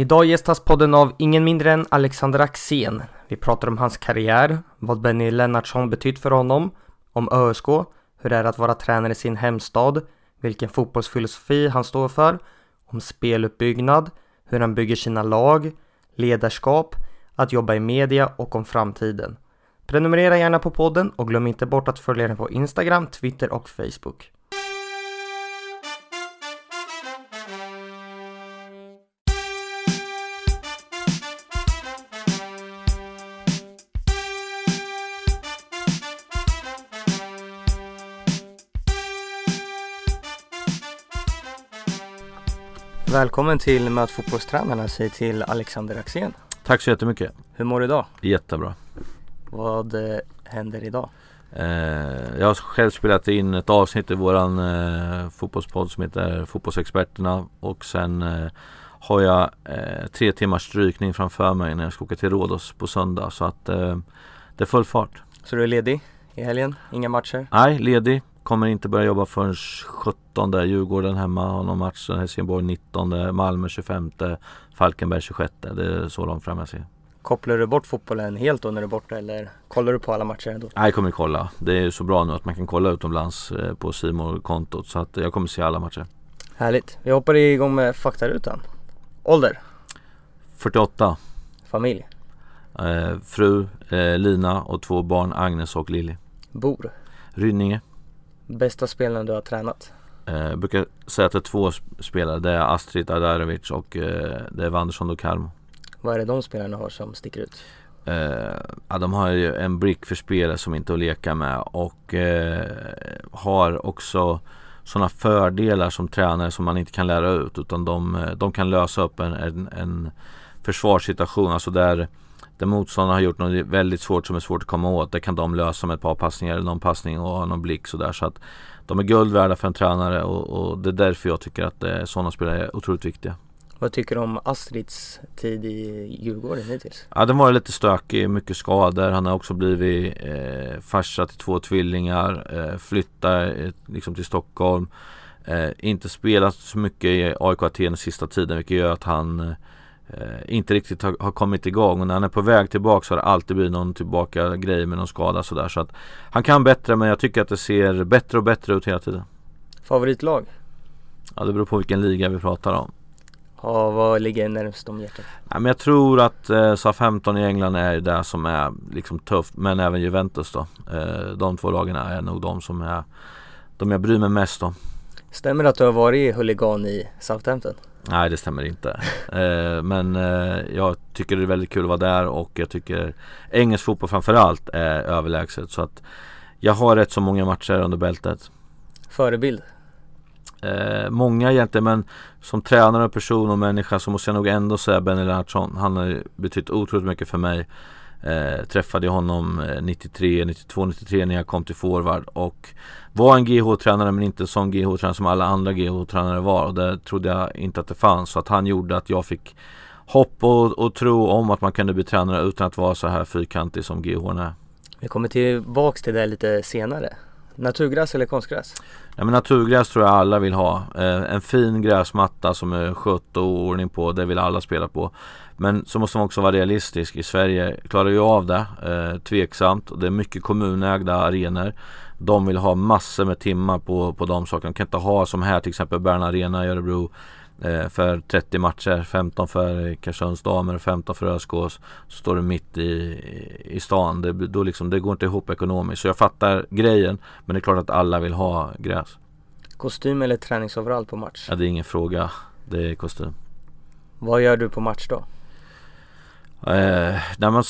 Idag gästas podden av ingen mindre än Alexander Axén. Vi pratar om hans karriär, vad Benny Lennartsson betytt för honom, om ÖSK, hur det är att vara tränare i sin hemstad, vilken fotbollsfilosofi han står för, om speluppbyggnad, hur han bygger sina lag, ledarskap, att jobba i media och om framtiden. Prenumerera gärna på podden och glöm inte bort att följa den på Instagram, Twitter och Facebook. Välkommen till Möt fotbollstränarna, säger till Alexander Axén. Tack så jättemycket. Hur mår du idag? Jättebra. Vad eh, händer idag? Eh, jag har själv spelat in ett avsnitt i våran eh, fotbollspodd som heter Fotbollsexperterna och sen eh, har jag eh, tre timmars strykning framför mig när jag ska åka till Rhodos på söndag så att det är full fart. Så du är ledig i helgen? Inga matcher? Nej, ledig. Kommer inte börja jobba förrän 17 Djurgården hemma har någon match. Helsingborg 19 Malmö 25 Falkenberg 26 Det är så långt fram jag ser. Kopplar du bort fotbollen helt då när du är borta eller kollar du på alla matcher ändå? Nej, jag kommer kolla. Det är så bra nu att man kan kolla utomlands eh, på simor kontot så att jag kommer se alla matcher. Härligt. Vi hoppar igång med faktarutan. Ålder? 48. Familj? Eh, fru eh, Lina och två barn Agnes och Lilly. Bor? Rynninge. Bästa spelaren du har tränat? Eh, brukar säga att det är två spelare. Det är Astrid Adarevic och eh, det är Wanderson do Carmo. Vad är det de spelarna har som sticker ut? Eh, ja, de har ju en brick för spelare som inte är att leka med och eh, har också sådana fördelar som tränare som man inte kan lära ut utan de, eh, de kan lösa upp en, en, en försvarssituation, alltså där där motståndaren har gjort något väldigt svårt som är svårt att komma åt. Det kan de lösa med ett par passningar eller någon passning och någon blick sådär. Så att de är guld värda för en tränare och, och det är därför jag tycker att eh, sådana spelare är otroligt viktiga. Vad tycker du om Astrids tid i Djurgården hittills? Ja den var lite stökig, mycket skador. Han har också blivit eh, farsa till två tvillingar, eh, flyttar eh, liksom till Stockholm. Eh, inte spelat så mycket i AIK Aten sista tiden vilket gör att han eh, inte riktigt har, har, kommit igång och när han är på väg tillbaka så har det alltid blivit någon tillbaka grej med någon skada sådär så att han kan bättre men jag tycker att det ser bättre och bättre ut hela tiden. Favoritlag? Ja det beror på vilken liga vi pratar om. Ja, vad ligger närmst om hjärtat? Ja, men jag tror att eh, SA-15 i England är det som är liksom tufft men även Juventus då. Eh, de två lagen är nog de som är de jag bryr mig mest om. Stämmer det att du har varit huligan i Southampton? Nej det stämmer inte. Eh, men eh, jag tycker det är väldigt kul att vara där och jag tycker engelsk fotboll framförallt är överlägset. Så att jag har rätt så många matcher under bältet. Förebild? Eh, många egentligen men som tränare, person och människa så måste jag nog ändå säga Benny Lennartsson. Han har betytt otroligt mycket för mig. Eh, träffade honom 93, 92, 93 när jag kom till forward och var en GH-tränare men inte sån GH-tränare som alla andra GH-tränare var och det trodde jag inte att det fanns så att han gjorde att jag fick hopp och, och tro om att man kunde bli tränare utan att vara så här fyrkantig som GH är. Vi kommer tillbaks till det lite senare. Naturgräs eller konstgräs? Ja men naturgräs tror jag alla vill ha. Eh, en fin gräsmatta som är skött och ordning på, det vill alla spela på. Men så måste man också vara realistisk. I Sverige klarar ju av det. Eh, tveksamt. Det är mycket kommunägda arenor. De vill ha massor med timmar på, på de sakerna. De kan inte ha som här till exempel Bern Arena i Örebro eh, för 30 matcher. 15 för Karlskrons damer och 15 för Öskås. Så står det mitt i, i stan. Det, då liksom, det går inte ihop ekonomiskt. Så jag fattar grejen. Men det är klart att alla vill ha gräs. Kostym eller träningsoverall på match? Ja, det är ingen fråga. Det är kostym. Vad gör du på match då? Eh, när man,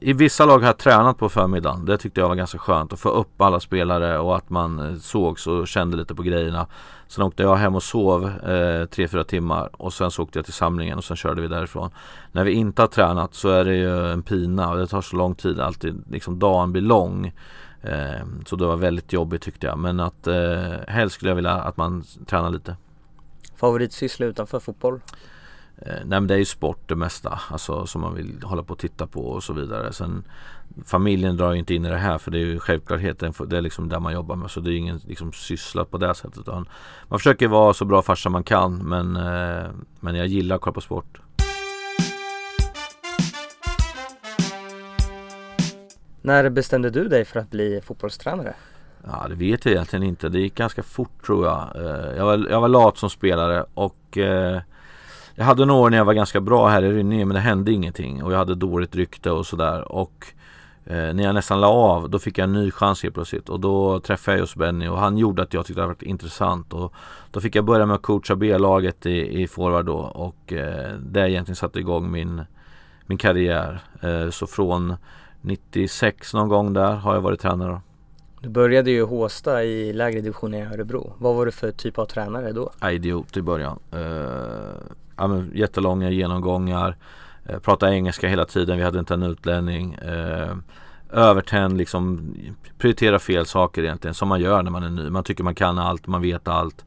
I vissa lag har jag tränat på förmiddagen. Det tyckte jag var ganska skönt att få upp alla spelare och att man eh, sågs och kände lite på grejerna. Sen åkte jag hem och sov eh, 3-4 timmar och sen så åkte jag till samlingen och sen körde vi därifrån. När vi inte har tränat så är det ju en pina och det tar så lång tid. Alltid liksom dagen blir lång. Eh, så det var väldigt jobbigt tyckte jag. Men att eh, helst skulle jag vilja att man tränar lite. Favoritsyssla utanför fotboll? Eh, nej men det är ju sport det mesta, alltså som man vill hålla på och titta på och så vidare. Sen familjen drar ju inte in i det här för det är ju självklarheten, det är liksom där man jobbar med så det är ingen liksom syssla på det sättet. Utan man försöker vara så bra farsa man kan men, eh, men jag gillar att kolla på sport. När bestämde du dig för att bli fotbollstränare? Ja det vet jag egentligen inte. Det gick ganska fort tror jag. Eh, jag var, jag var lat som spelare och jag hade några år när jag var ganska bra här i Rynninge men det hände ingenting och jag hade dåligt rykte och sådär. Och eh, när jag nästan la av då fick jag en ny chans helt plötsligt och då träffade jag just Benny och han gjorde att jag tyckte det var intressant. Och då fick jag börja med att coacha B-laget i, i forward då och eh, det egentligen satte igång min, min karriär. Eh, så från 96 någon gång där har jag varit tränare. Du började ju Håsta i lägre division i Örebro. Vad var du för typ av tränare då? Idiot i början. Uh, ja, men jättelånga genomgångar. Eh, pratade engelska hela tiden, vi hade inte en utlänning. Eh, övertänd, liksom prioritera fel saker egentligen som man gör när man är ny. Man tycker man kan allt, man vet allt.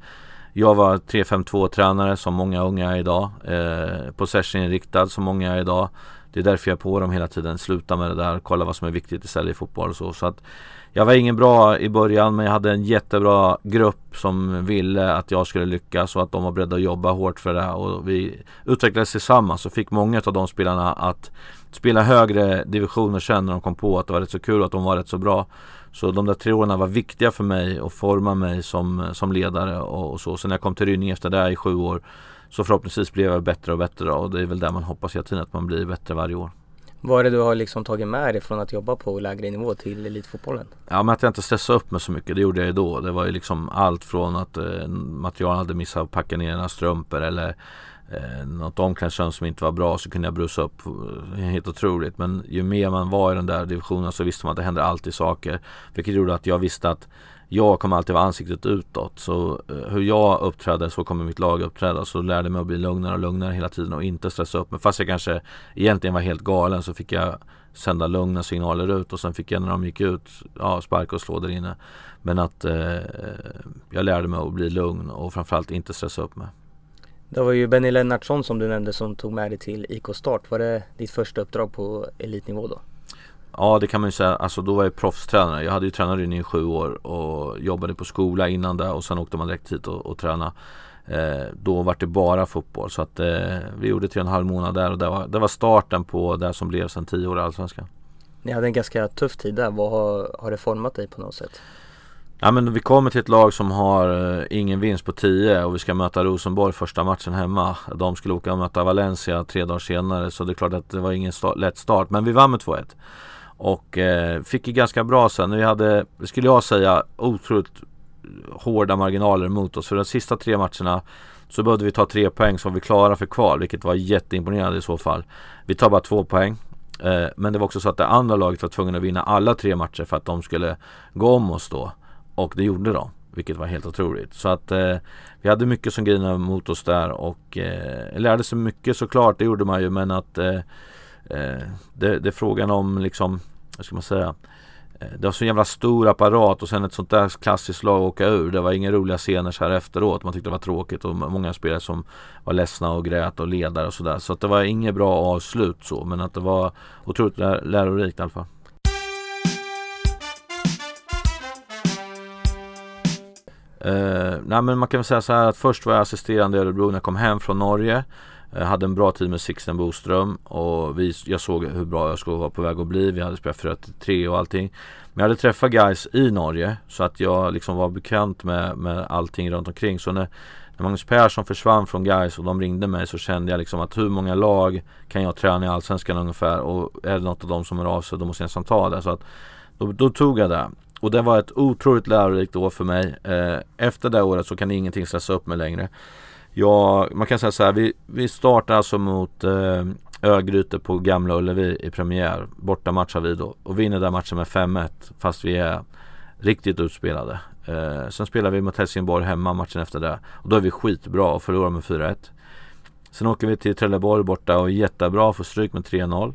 Jag var 3-5-2 tränare som många unga är idag. Eh, possession-inriktad som många är idag. Det är därför jag är på dem hela tiden. Sluta med det där, kolla vad som är viktigt istället i fotboll och så. så att jag var ingen bra i början men jag hade en jättebra grupp som ville att jag skulle lyckas och att de var beredda att jobba hårt för det. Och vi utvecklades tillsammans och fick många av de spelarna att spela högre divisioner sen när de kom på att det var rätt så kul och att de var rätt så bra. Så de där tre åren var viktiga för mig och forma mig som, som ledare och, och så. Sen när jag kom till Rynninge efter det i sju år så förhoppningsvis blev jag bättre och bättre och det är väl där man hoppas hela tiden att man blir bättre varje år. Vad är det du har liksom tagit med dig från att jobba på lägre nivå till elitfotbollen? Ja men att jag inte stressade upp mig så mycket, det gjorde jag ju då. Det var ju liksom allt från att eh, materialen hade missat att packa ner några strumpor eller eh, något omklädningsrum som inte var bra så kunde jag brusa upp. Eh, helt otroligt. Men ju mer man var i den där divisionen så visste man att det hände alltid saker. Vilket gjorde att jag visste att jag kommer alltid vara ansiktet utåt. Så eh, hur jag uppträder så kommer mitt lag uppträda. Så lärde mig att bli lugnare och lugnare hela tiden och inte stressa upp mig. Fast jag kanske egentligen var helt galen så fick jag sända lugna signaler ut och sen fick jag när de gick ut ja, sparka och slå där inne. Men att eh, jag lärde mig att bli lugn och framförallt inte stressa upp mig. Det var ju Benny Lennartsson som du nämnde som tog med dig till IK Start. Var det ditt första uppdrag på elitnivå då? Ja det kan man ju säga, alltså då var jag proffstränare. Jag hade ju tränat i sju år och jobbade på skola innan det och sen åkte man direkt hit och, och tränade. Eh, då var det bara fotboll så att eh, vi gjorde tre och en halv månad där och det var, det var starten på det som blev sen tio år i Allsvenskan. Ni hade en ganska tuff tid där, vad har, har det format dig på något sätt? Ja men vi kommer till ett lag som har eh, ingen vinst på 10 och vi ska möta Rosenborg första matchen hemma. De skulle åka och möta Valencia tre dagar senare så det är klart att det var ingen start, lätt start men vi vann med 2-1. Och eh, fick ju ganska bra sen. Vi hade, skulle jag säga, otroligt hårda marginaler mot oss. För de sista tre matcherna så behövde vi ta tre poäng som vi klara för kval. Vilket var jätteimponerande i så fall. Vi tar bara två poäng. Eh, men det var också så att det andra laget var tvungna att vinna alla tre matcher för att de skulle gå om oss då. Och det gjorde de. Vilket var helt otroligt. Så att eh, vi hade mycket som grinade mot oss där och eh, lärde sig mycket såklart. Det gjorde man ju men att eh, eh det, det är frågan om liksom vad ska man säga eh, det var så jävla stor apparat och sen ett sånt där klassiskt lag åka ur. Det var inga roliga scener så här efteråt. Man tyckte det var tråkigt och många spelare som var ledsna och grät och ledare och sådär. Så att det var inget bra avslut så. Men att det var otroligt lär lärorikt i alla fall. Uh, nej men man kan väl säga så här att först var jag assisterande i Örebro när jag kom hem från Norge. Jag hade en bra tid med Sixten Boström och vi, jag såg hur bra jag skulle vara på väg att bli. Vi hade spelat för tre och allting. Men jag hade träffat guys i Norge så att jag liksom var bekant med, med allting runt omkring. Så när, när Magnus Persson försvann från guys och de ringde mig så kände jag liksom att hur många lag kan jag träna i Allsvenskan ungefär och är det något av dem som är av sig då måste jag nästan ta det. Så att då, då tog jag det. Och det var ett otroligt lärorikt år för mig. Eh, efter det året så kan ingenting stressa upp mig längre. Ja, man kan säga så här. Vi, vi startar alltså mot eh, Örgryte på Gamla Ullevi i premiär. Borta matchar vi då och vinner den matchen med 5-1 fast vi är riktigt utspelade. Eh, sen spelar vi mot Helsingborg hemma matchen efter det och då är vi skitbra och förlorar med 4-1. Sen åker vi till Trelleborg borta och är jättebra, får stryk med 3-0.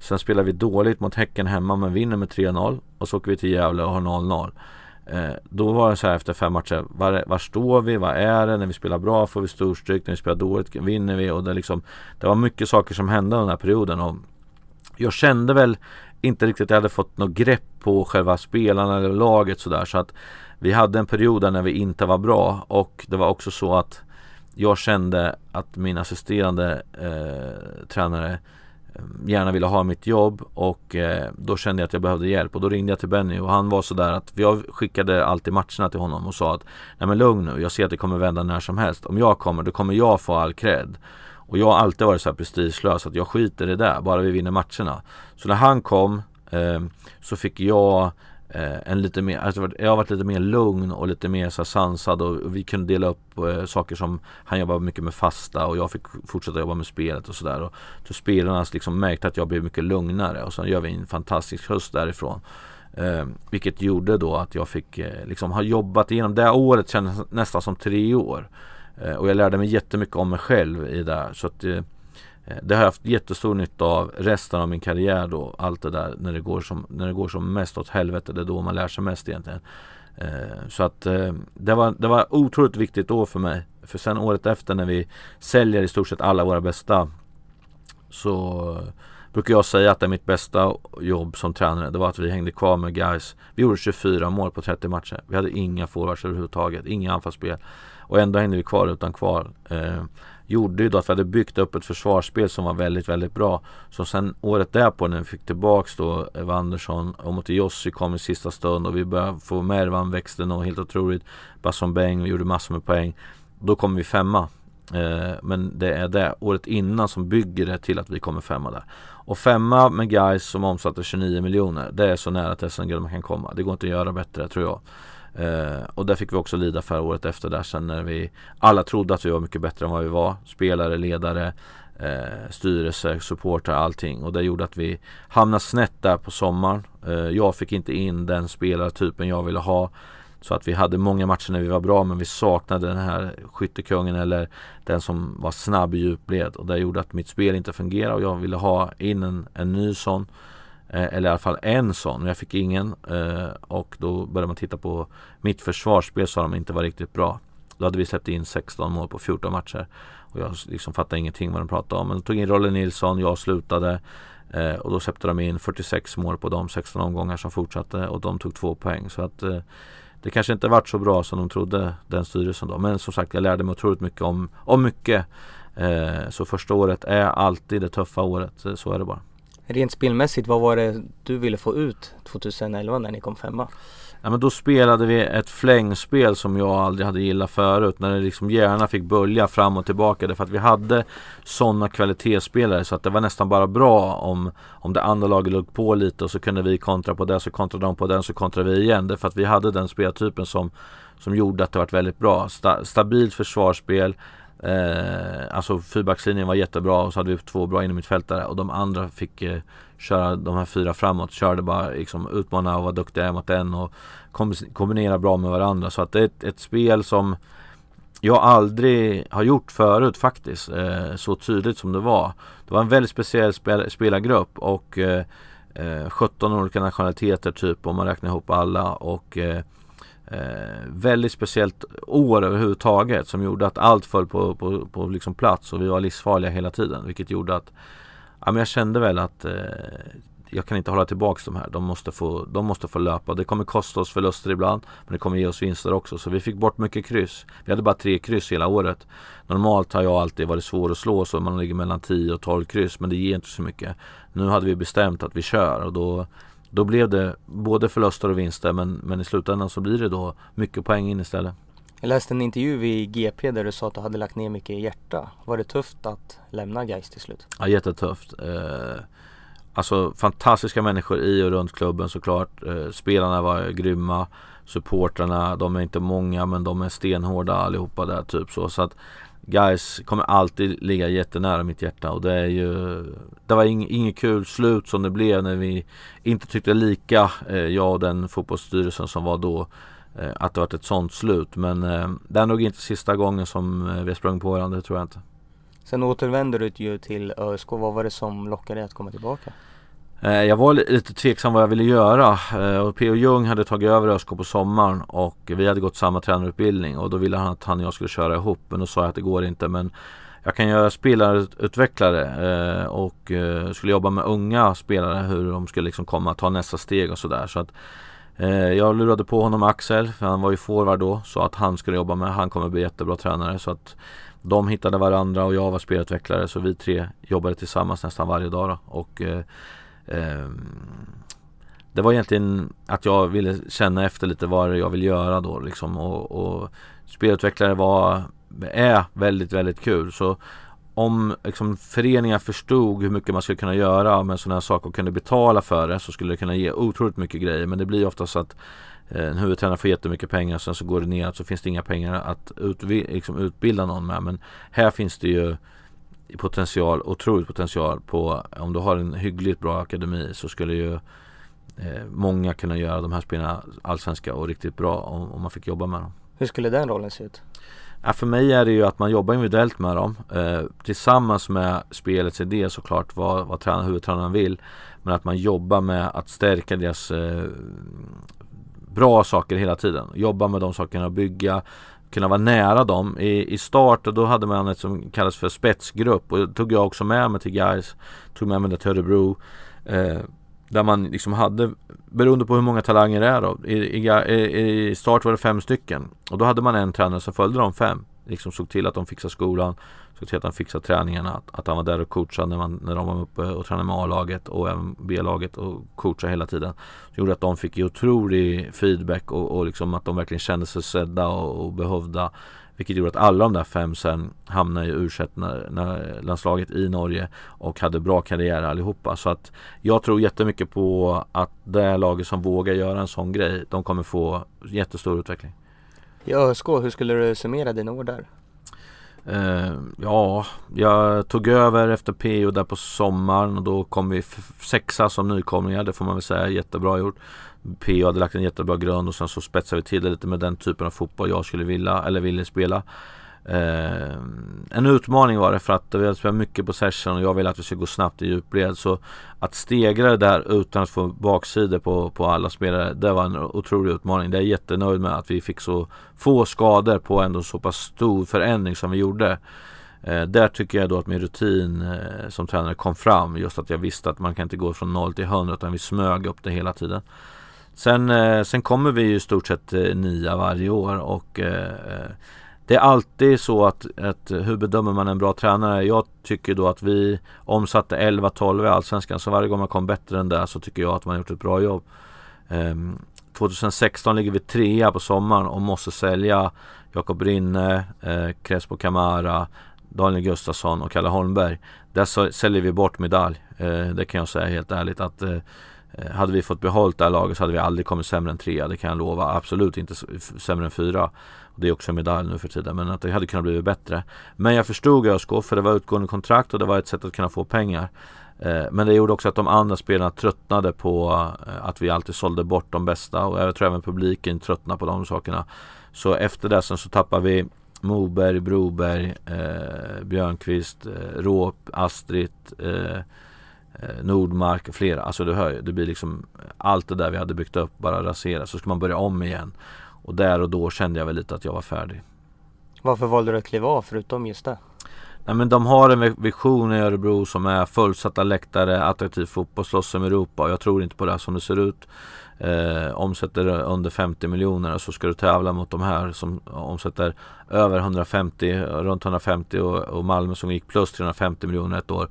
Sen spelar vi dåligt mot Häcken hemma men vinner med 3-0 och så åker vi till Gävle och har 0-0. Eh, då var det så här efter fem matcher, var, var står vi, vad är det, när vi spelar bra får vi storstryk, när vi spelar dåligt vinner vi. Och det liksom Det var mycket saker som hände under den här perioden. Och Jag kände väl inte riktigt att jag hade fått något grepp på själva spelarna eller laget sådär. Så att Vi hade en period där när vi inte var bra. Och det var också så att Jag kände att min assisterande eh, tränare Eh, gärna ville ha mitt jobb och eh, då kände jag att jag behövde hjälp och då ringde jag till Benny och han var sådär att jag skickade alltid matcherna till honom och sa att Nej men lugn nu, jag ser att det kommer vända när som helst. Om jag kommer, då kommer jag få all cred. Och jag har alltid varit så här prestigelös att jag skiter i det, bara vi vinner matcherna. Så när han kom eh, så fick jag eh, en lite mer, alltså jag har varit lite mer lugn och lite mer så sansad och, och vi kunde dela upp eh, saker som han jobbade mycket med fasta och jag fick fortsätta jobba med spelet och sådär. Så spelarna liksom märkte att jag blev mycket lugnare och sen gör vi en fantastisk höst därifrån. Eh, vilket gjorde då att jag fick eh, liksom ha jobbat igenom, det året kändes nästan som tre år. Eh, och jag lärde mig jättemycket om mig själv i det. Så att, Eh, Eh, det har jag haft jättestor nytta av resten av min karriär då. Allt det där när det går som, när det går som mest åt helvete. Det är då man lär sig mest egentligen. Eh, så att eh, det var, det var otroligt viktigt år för mig. För sen året efter när vi säljer i stort sett alla våra bästa så brukar jag säga att det är mitt bästa jobb som tränare. Det var att vi hängde kvar med guys. Vi gjorde 24 mål på 30 matcher. Vi hade inga forwards överhuvudtaget, inga anfallsspel. Och ändå hängde vi kvar utan kval gjorde ju då att vi hade byggt upp ett försvarsspel som var väldigt, väldigt bra. Så sen året därpå när vi fick tillbaks då Eva Andersson och mot Jossi kom i sista stund och vi började få med Mervan växte och helt otroligt. Basson Beng, vi gjorde massor med poäng. Då kom vi femma. Eh, men det är det året innan som bygger det till att vi kommer femma där. Och femma med guys som omsatte 29 miljoner. Det är så nära till SM-guld man kan komma. Det går inte att göra bättre tror jag. Eh, och det fick vi också lida för året efter där sen när vi alla trodde att vi var mycket bättre än vad vi var. Spelare, ledare, eh, styrelse, supportrar, allting. Och det gjorde att vi hamnade snett där på sommaren. Eh, jag fick inte in den spelartypen jag ville ha. Så att vi hade många matcher när vi var bra men vi saknade den här skyttekungen eller den som var snabb i djupled. Och det gjorde att mitt spel inte fungerade och jag ville ha in en, en ny sån. Eh, eller i alla fall en sån. Jag fick ingen eh, och då började man titta på mitt försvarsspel så de inte var riktigt bra. Då hade vi släppt in 16 mål på 14 matcher. Och jag liksom fattade ingenting vad de pratade om. Men de tog in Rolle Nilsson, jag slutade. Eh, och då släppte de in 46 mål på de 16 omgångar som fortsatte och de tog två poäng. Så att det kanske inte varit så bra som de trodde den styrelsen då. Men som sagt jag lärde mig otroligt mycket om, om mycket. så första året är alltid det tuffa året. Så är det bara. Rent spelmässigt, vad var det du ville få ut 2011 när ni kom femma? Ja men då spelade vi ett flängspel som jag aldrig hade gillat förut. När det liksom gärna fick bölja fram och tillbaka. Därför att vi hade sådana kvalitetsspelare så att det var nästan bara bra om, om det andra laget låg på lite och så kunde vi kontra på det, så kontrade de på den, så kontrade vi igen. Därför att vi hade den speltypen som, som gjorde att det var väldigt bra. Sta, stabilt försvarsspel, Eh, alltså fyrbackslinjen var jättebra och så hade vi två bra innermittfältare och de andra fick eh, köra de här fyra framåt. Körde bara liksom utmana och vara duktiga mot en och kombinera bra med varandra. Så att det är ett, ett spel som jag aldrig har gjort förut faktiskt. Eh, så tydligt som det var. Det var en väldigt speciell spel spelargrupp och eh, eh 17 olika nationaliteter typ om man räknar ihop alla och eh, eh, väldigt speciellt år överhuvudtaget som gjorde att allt föll på, på, på liksom plats och vi var livsfarliga hela tiden. Vilket gjorde att ja, men jag kände väl att eh, jag kan inte hålla tillbaks de här. De måste, få, de måste få löpa. Det kommer kosta oss förluster ibland men det kommer ge oss vinster också. Så vi fick bort mycket kryss. Vi hade bara tre kryss hela året. Normalt har jag alltid varit svår att slå så man ligger mellan 10 och 12 kryss men det ger inte så mycket. Nu hade vi bestämt att vi kör och då då blev det både förluster och vinster men, men i slutändan så blir det då mycket poäng in istället. Jag läste en intervju i GP där du sa att du hade lagt ner mycket hjärta. Var det tufft att lämna Gais till slut? Ja jättetufft. Eh, alltså fantastiska människor i och runt klubben såklart. Eh, spelarna var grymma. Supportrarna, de är inte många men de är stenhårda allihopa där typ så. så att Guys kommer alltid ligga jättenära mitt hjärta och det är ju Det var inget, inget kul slut som det blev när vi inte tyckte lika, eh, jag och den fotbollsstyrelsen som var då eh, Att det var ett sånt slut. Men eh, det är nog inte sista gången som eh, vi har sprungit på varandra, det tror jag inte. Sen återvänder du ju till ÖSK, vad var det som lockade dig att komma tillbaka? Eh, jag var lite tveksam vad jag ville göra eh, och P.O. Jung hade tagit över ÖSK på sommaren och vi hade gått samma tränarutbildning och då ville han att han och jag skulle köra ihop men då sa jag att det går inte men jag kan göra spelarutvecklare eh, och skulle jobba med unga spelare hur de skulle liksom komma ta nästa steg och sådär så att jag lurade på honom Axel, för han var ju forward då, så att han skulle jobba med, han kommer bli jättebra tränare så att de hittade varandra och jag var spelutvecklare så vi tre jobbade tillsammans nästan varje dag då. och Ehm, det var egentligen att jag ville känna efter lite vad jag vill göra då liksom och, och spelutvecklare var, är väldigt, väldigt kul. Så om liksom, föreningar förstod hur mycket man skulle kunna göra med sådana här saker och kunde betala för det så skulle det kunna ge otroligt mycket grejer. Men det blir ofta så att eh, en huvudtränare får jättemycket pengar och sen så går det ner så finns det inga pengar att utvi- liksom utbilda någon med. Men här finns det ju potential, otroligt potential på om du har en hyggligt bra akademi så skulle ju eh, många kunna göra de här spelarna allsvenska och riktigt bra om, om, man fick jobba med dem. Hur skulle den rollen se ut? Ja, för mig är det ju att man jobbar individuellt med dem eh, tillsammans med spelets idé såklart vad, vad tränaren, huvudtränaren vill. Men att man jobbar med att stärka deras eh, bra saker hela tiden. Jobba med de sakerna, bygga kunna vara nära dem. I, i start då hade man ett som kallas för spetsgrupp och det tog jag också med mig till guys Tog med mig det till Örebro. Eh, där man liksom hade, beroende på hur många talanger det är då. I, i, I, start var det fem stycken. Och då hade man en tränare som följde de fem. Liksom såg till att de fixade skolan. Såg till att han fixade träningarna. Att, att han var där och coachade när, man, när de var uppe och tränade med A-laget och även B-laget och coachade hela tiden. Det gjorde att de fick otrolig feedback och, och liksom att de verkligen kände sig sedda och, och behövda. Vilket gjorde att alla de där fem sen hamnade i u landslaget i Norge och hade bra karriär allihopa. Så att jag tror jättemycket på att det laget som vågar göra en sån grej, de kommer få jättestor utveckling. I ÖSK, hur skulle du summera dina år där? Uh, ja, jag tog över efter PO där på sommaren och då kom vi sexa som nykomlingar. Det får man väl säga jättebra gjort. PO hade lagt en jättebra grund och sen så spetsade vi till det lite med den typen av fotboll jag skulle vilja eller ville spela. Eh, en utmaning var det för att vi hade spelat mycket på session och jag ville att vi skulle gå snabbt i djupled. Så att stegra det där utan att få baksidor på, på alla spelare, det var en otrolig utmaning. Det är jag jättenöjd med att vi fick så få skador på ändå så pass stor förändring som vi gjorde. Eh, där tycker jag då att min rutin eh, som tränare kom fram. Just att jag visste att man kan inte gå från 0 till 100 utan vi smög upp det hela tiden. Sen, eh, sen kommer vi ju i stort sett eh, nia varje år och eh, eh det är alltid så att, att hur bedömer man en bra tränare? Jag tycker då att vi omsatte 11-12 i Allsvenskan så varje gång man kom bättre än det så tycker jag att man gjort ett bra jobb. Ehm, 2016 ligger vi trea på sommaren och måste sälja Jakob Rinne, eh, Crespo Camara, Daniel Gustafsson och Kalle Holmberg. Där säljer vi bort medalj. Eh, det kan jag säga helt ärligt att Eh, Eh, hade vi fått behållt det här laget så hade vi aldrig kommit sämre än trea. Det kan jag lova. Absolut inte sämre än fyra. Det är också en medalj nu för tiden. Men att det hade kunnat bli bättre. Men jag förstod ÖSK för det var utgående kontrakt och det var ett sätt att kunna få pengar. Eh, men det gjorde också att de andra spelarna tröttnade på eh, att vi alltid sålde bort de bästa. Och jag tror även publiken tröttnade på de sakerna. Så efter det sen så tappade vi Moberg, Broberg, eh, Björnqvist, eh, Råp, Astrid Eh, Nordmark och flera. Alltså du hör ju, det blir liksom allt det där vi hade byggt upp bara raseras. Så ska man börja om igen. Och där och då kände jag väl lite att jag var färdig. Varför valde du att kliva av förutom just det? Nej men de har en vision i Örebro som är fullsatta läktare, attraktiv fotboll, slåss om Europa. Och jag tror inte på det som det ser ut. Eh, omsätter under 50 miljoner och så ska du tävla mot de här som omsätter över 150, runt 150 och, och Malmö som gick plus 350 miljoner ett år.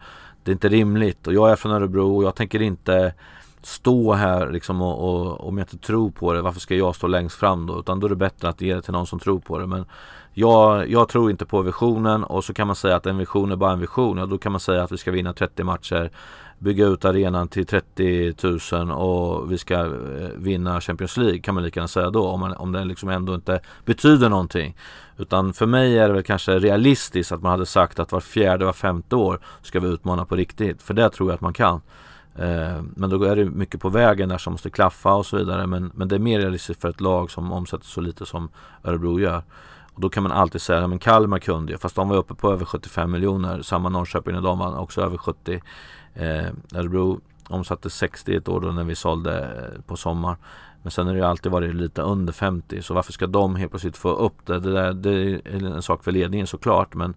Det är inte rimligt och jag är från Örebro och jag tänker inte stå här liksom och, och om jag inte tror på det, varför ska jag stå längst fram då? Utan då är det bättre att ge det till någon som tror på det. Men jag, jag tror inte på visionen och så kan man säga att en vision är bara en vision. Ja, då kan man säga att vi ska vinna 30 matcher, bygga ut arenan till 30 000 och vi ska eh, vinna Champions League kan man lika gärna säga då om, man, om det liksom ändå inte betyder någonting. Utan för mig är det väl kanske realistiskt att man hade sagt att var fjärde, var femte år ska vi utmana på riktigt. För det tror jag att man kan. Eh, men då är det mycket på vägen där som måste klaffa och så vidare. Men, men det är mer realistiskt för ett lag som omsätter så lite som Örebro gör. Och då kan man alltid säga, ja men Kalmar kunde ju, fast de var uppe på över 75 miljoner. Samma Norrköping när de vann också över 70. Eh, Örebro omsatte 60 ett år då när vi sålde eh, på sommar. Men sen har det ju alltid varit lite under 50 så varför ska de helt plötsligt få upp det? Det, där, det är en sak för ledningen såklart men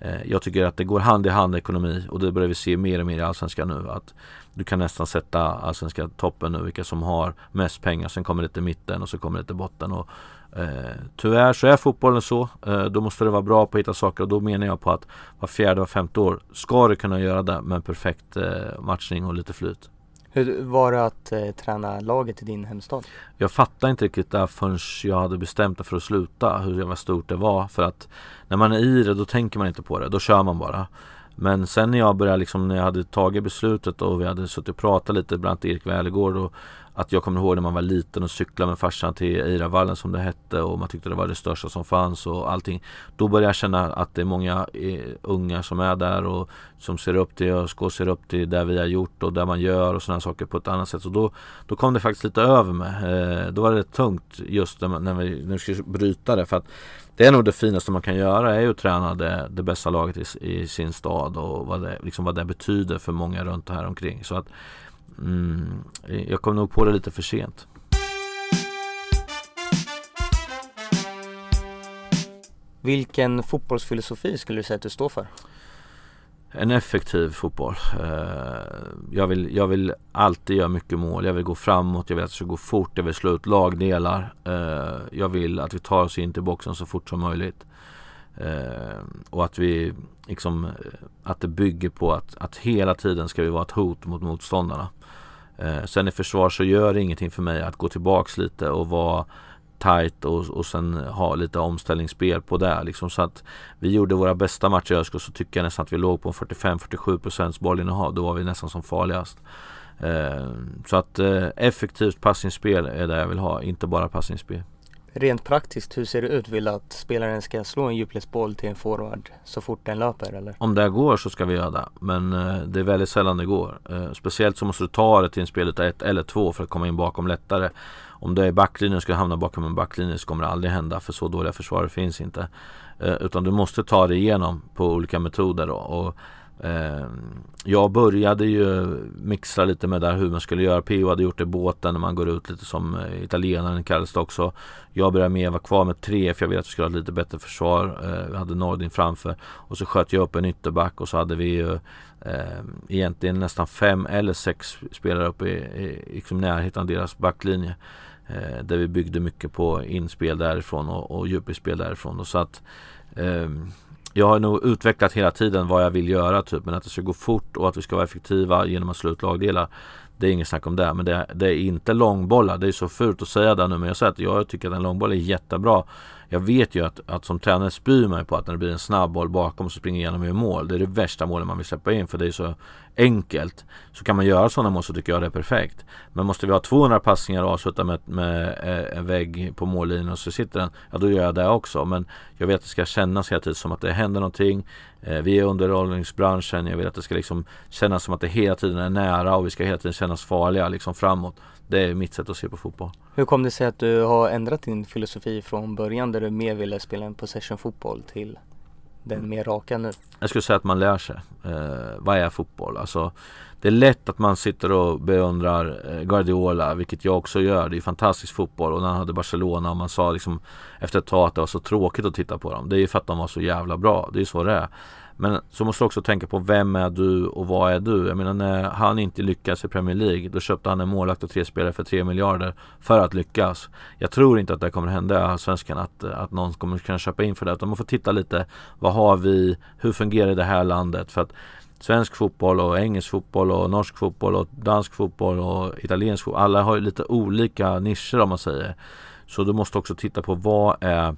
eh, jag tycker att det går hand i hand ekonomi och det börjar vi se mer och mer i Allsvenskan nu. Att du kan nästan sätta Allsvenska toppen nu, vilka som har mest pengar. Sen kommer det till mitten och så kommer det till botten. Och, eh, tyvärr så är fotbollen så. Eh, då måste det vara bra på att hitta saker och då menar jag på att var fjärde, var femte år ska du kunna göra det med en perfekt eh, matchning och lite flyt. Hur var det att eh, träna laget i din hemstad? Jag fattade inte riktigt det förrän jag hade bestämt mig för att sluta, hur jävla stort det var. För att när man är i det, då tänker man inte på det, då kör man bara. Men sen när jag började liksom, när jag hade tagit beslutet och vi hade suttit och pratat lite, bland annat Erik Välegård och att jag kommer ihåg när man var liten och cyklade med farsan till Eiravallen som det hette och man tyckte det var det största som fanns och allting. Då började jag känna att det är många eh, unga som är där och som ser upp till ÖSK, ser upp till det vi har gjort och det man gör och sådana saker på ett annat sätt. Så då, då kom det faktiskt lite över mig. Eh, då var det tungt just när, när, vi, när vi skulle bryta det. För att det är nog det finaste man kan göra är ju att träna det, det bästa laget i, i, sin stad och vad det, liksom vad det betyder för många runt här omkring. Så att mm, jag kom nog på det lite för sent. Vilken fotbollsfilosofi skulle du säga att du står för? en effektiv fotboll. Eh, jag vill, jag vill alltid göra mycket mål. Jag vill gå framåt, jag vill att det ska gå fort, jag vill slå ut lagdelar. Eh, jag vill att vi tar oss in till boxen så fort som möjligt. Eh, och att vi liksom, att det bygger på att, att hela tiden ska vi vara ett hot mot motståndarna. Eh, sen i försvar så gör det ingenting för mig att gå tillbaks lite och vara tight och, och sen ha lite omställningsspel på det. Liksom. Så att vi gjorde våra bästa matcher i Ösko så tycker jag nästan att vi låg på 45-47% bollinnehav. Då var vi nästan som farligast. Eh, så att eh, effektivt passningsspel är det jag vill ha, inte bara passningsspel. Rent praktiskt, hur ser det ut? Vill du att spelaren ska slå en djupledsboll till en forward så fort den löper eller? Om det går så ska vi göra det. Men eh, det är väldigt sällan det går. Eh, speciellt så måste du ta det till en spel ett eller två för att komma in bakom lättare. Om du är i backlinjen och ska hamna bakom en backlinje så kommer det aldrig hända för så dåliga försvarare finns inte. Eh, utan du måste ta dig igenom på olika metoder. Då. Och, Ehm, jag började ju mixa lite med där hur man skulle göra. PO hade gjort det i båten när man går ut lite som eh, italienaren kallas det också. Jag började med att vara kvar med tre för jag ville att vi skulle ha ett lite bättre försvar. Eh, vi hade Nordin framför och så sköt jag upp en ytterback och så hade vi ju eh, egentligen nästan fem eller sex spelare uppe i, i liksom närheten av deras backlinje. Eh, där vi byggde mycket på inspel därifrån och, och djupspel därifrån. Och så att, eh, jag har nog utvecklat hela tiden vad jag vill göra typ. Men att det ska gå fort och att vi ska vara effektiva genom att slå ut lagdelar. Det är inget snack om det. Men det, det är inte långbollar. Det är så fult att säga det nu. Men jag säger att jag tycker att en långboll är jättebra. Jag vet ju att, att som tränare spyr man på att när det blir en snabb boll bakom så springer igenom i mål. Det är det värsta målet man vill släppa in för det är så enkelt. Så kan man göra sådana mål så tycker jag det är perfekt. Men måste vi ha 200 passningar och avsluta med, med eh, en vägg på mållinjen och så sitter den. Ja då gör jag det också. Men jag vet att det ska kännas hela tiden som att det händer någonting. Eh, vi är underhållningsbranschen. Jag vill att det ska liksom kännas som att det hela tiden är nära och vi ska hela tiden kännas farliga liksom framåt. Det är mitt sätt att se på fotboll. Hur kom det sig att du har ändrat din filosofi från början där du mer ville spela en possession fotboll till den mm. mer raka nu? Jag skulle säga att man lär sig. Eh, vad är fotboll? Alltså, det är lätt att man sitter och beundrar eh, Guardiola, vilket jag också gör. Det är fantastisk fotboll och när han hade Barcelona och man sa liksom efter ett tag att det var så tråkigt att titta på dem. Det är ju för att de var så jävla bra. Det är ju så det är. Men så måste du också tänka på vem är du och vad är du? Jag menar när han inte lyckas i Premier League då köpte han en målvakt och tre spelare för tre miljarder för att lyckas. Jag tror inte att det kommer hända i Svenskan att, att någon kommer kunna köpa in för det. Utan man får titta lite, vad har vi, hur fungerar det här landet? För att svensk fotboll och engelsk fotboll och norsk fotboll och dansk fotboll och italiensk fotboll. Alla har ju lite olika nischer om man säger. Så du måste också titta på vad är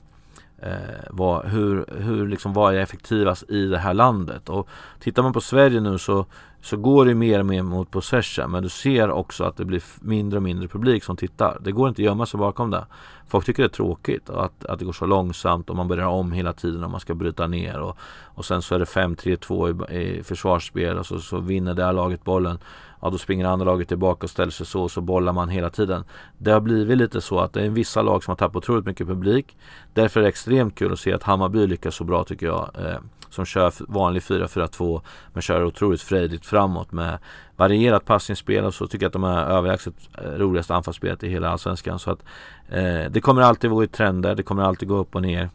eh, vad, hur, hur liksom, vad är effektivast i det här landet? Och tittar man på Sverige nu så, så går det mer och mer mot possession men du ser också att det blir mindre och mindre publik som tittar. Det går inte att gömma sig bakom det. Folk tycker det är tråkigt att, att det går så långsamt och man börjar om hela tiden och man ska bryta ner och, och sen så är det 5-3-2 i, i försvarsspel och så, så vinner det här laget bollen ja då springer andra laget tillbaka och ställer sig så och så bollar man hela tiden. Det har blivit lite så att det är vissa lag som har tappat otroligt mycket publik. Därför är det extremt kul att se att Hammarby lyckas så bra tycker jag. Eh, som kör vanlig 4-4-2 men kör otroligt frejdigt framåt med varierat passningsspel och så tycker jag att de är överlägset eh, roligaste anfallsspelet i hela Allsvenskan. Så att eh, det kommer alltid gå i trender, det kommer alltid gå upp och ner.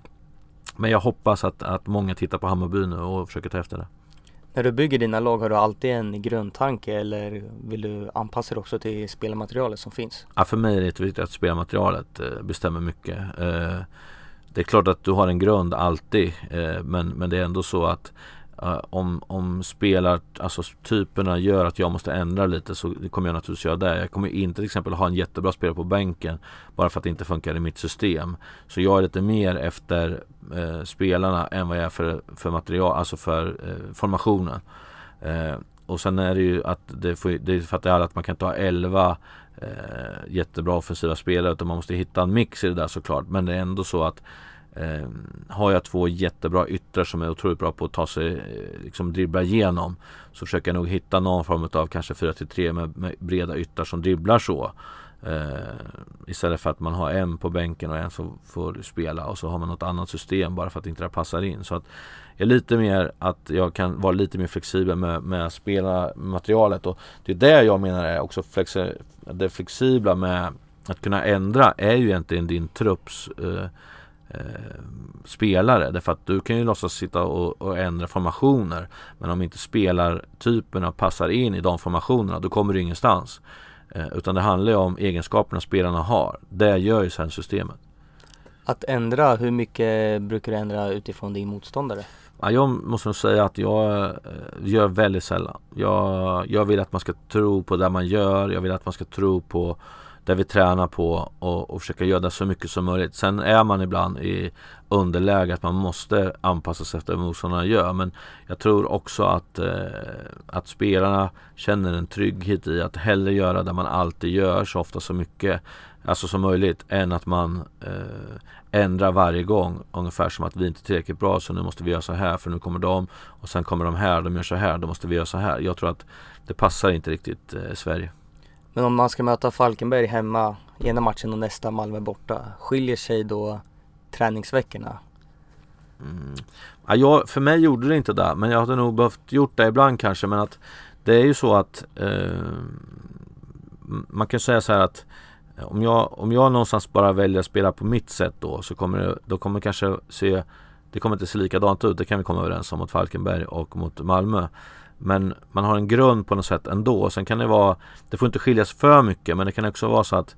Men jag hoppas att, att många tittar på Hammarby nu och försöker ta efter det. När du bygger dina lag har du alltid en grundtanke eller vill du anpassa det också till spelmaterialet som finns? Ja, för mig är det viktigt att spelmaterialet eh, bestämmer mycket. Eh, det är klart att du har en grund alltid men, men det är ändå så att Uh, om, om spelar, alltså typerna gör att jag måste ändra lite så kommer jag naturligtvis göra det. Jag kommer inte till exempel ha en jättebra spelare på bänken bara för att det inte funkar i mitt system. Så jag är lite mer efter uh, spelarna än vad jag är för, för material, alltså för uh, formationen. och sen är det ju att det, får, det fattar alla att man kan inte ha 11 jättebra offensiva spelare utan man måste hitta en mix i det där såklart. Men det är ändå så att Eh, har jag två jättebra yttrar som är otroligt bra på att ta sig, eh, liksom dribbla igenom så försöker jag nog hitta någon form av kanske 4-3 med, med breda yttrar som dribblar så. Eh, istället för att man har en på bänken och en som får spela och så har man något annat system bara för att inte det passar in. Så att jag är lite mer att jag kan vara lite mer flexibel med, med spela materialet och det är det jag menar är också flexi det flexibla med att kunna ändra är ju egentligen din trupps eh, eh, spelare. Därför att du kan ju låtsas sitta och, och ändra formationer. Men om inte spelartyperna passar in i de formationerna då kommer du ingenstans. Eh, utan det handlar ju om egenskaperna spelarna har. Det gör ju sen systemet. Att ändra, hur mycket brukar du ändra utifrån din motståndare? Ja, jag måste nog säga att jag eh, gör väldigt sällan. Jag, jag vill att man ska tro på det man gör. Jag vill att man ska tro på där vi tränar på och, och försöka göra så mycket som möjligt. Sen är man ibland i underläge att man måste anpassa sig efter vad motståndarna gör. Men jag tror också att, eh, att spelarna känner en trygghet i att hellre göra det man alltid gör så ofta så mycket alltså som möjligt än att man eh, ändrar varje gång. Ungefär som att vi inte är tillräckligt bra så nu måste vi göra så här för nu kommer de och sen kommer de här, de gör så här, då måste vi göra så här. Jag tror att det passar inte riktigt eh, Sverige. Men om man ska möta Falkenberg hemma ena matchen och nästa Malmö borta, skiljer sig då träningsveckorna? Mm. Ja, jag, för mig gjorde det inte det, men jag hade nog behövt gjort det ibland kanske. Men att det är ju så att eh, man kan säga så här att eh, om jag, om jag någonstans bara väljer att spela på mitt sätt då så kommer det, då kommer det kanske se Det kommer inte se likadant ut, det kan vi komma överens om mot Falkenberg och mot Malmö. Men man har en grund på något sätt ändå. Sen kan det vara, det får inte skiljas för mycket men det kan också vara så att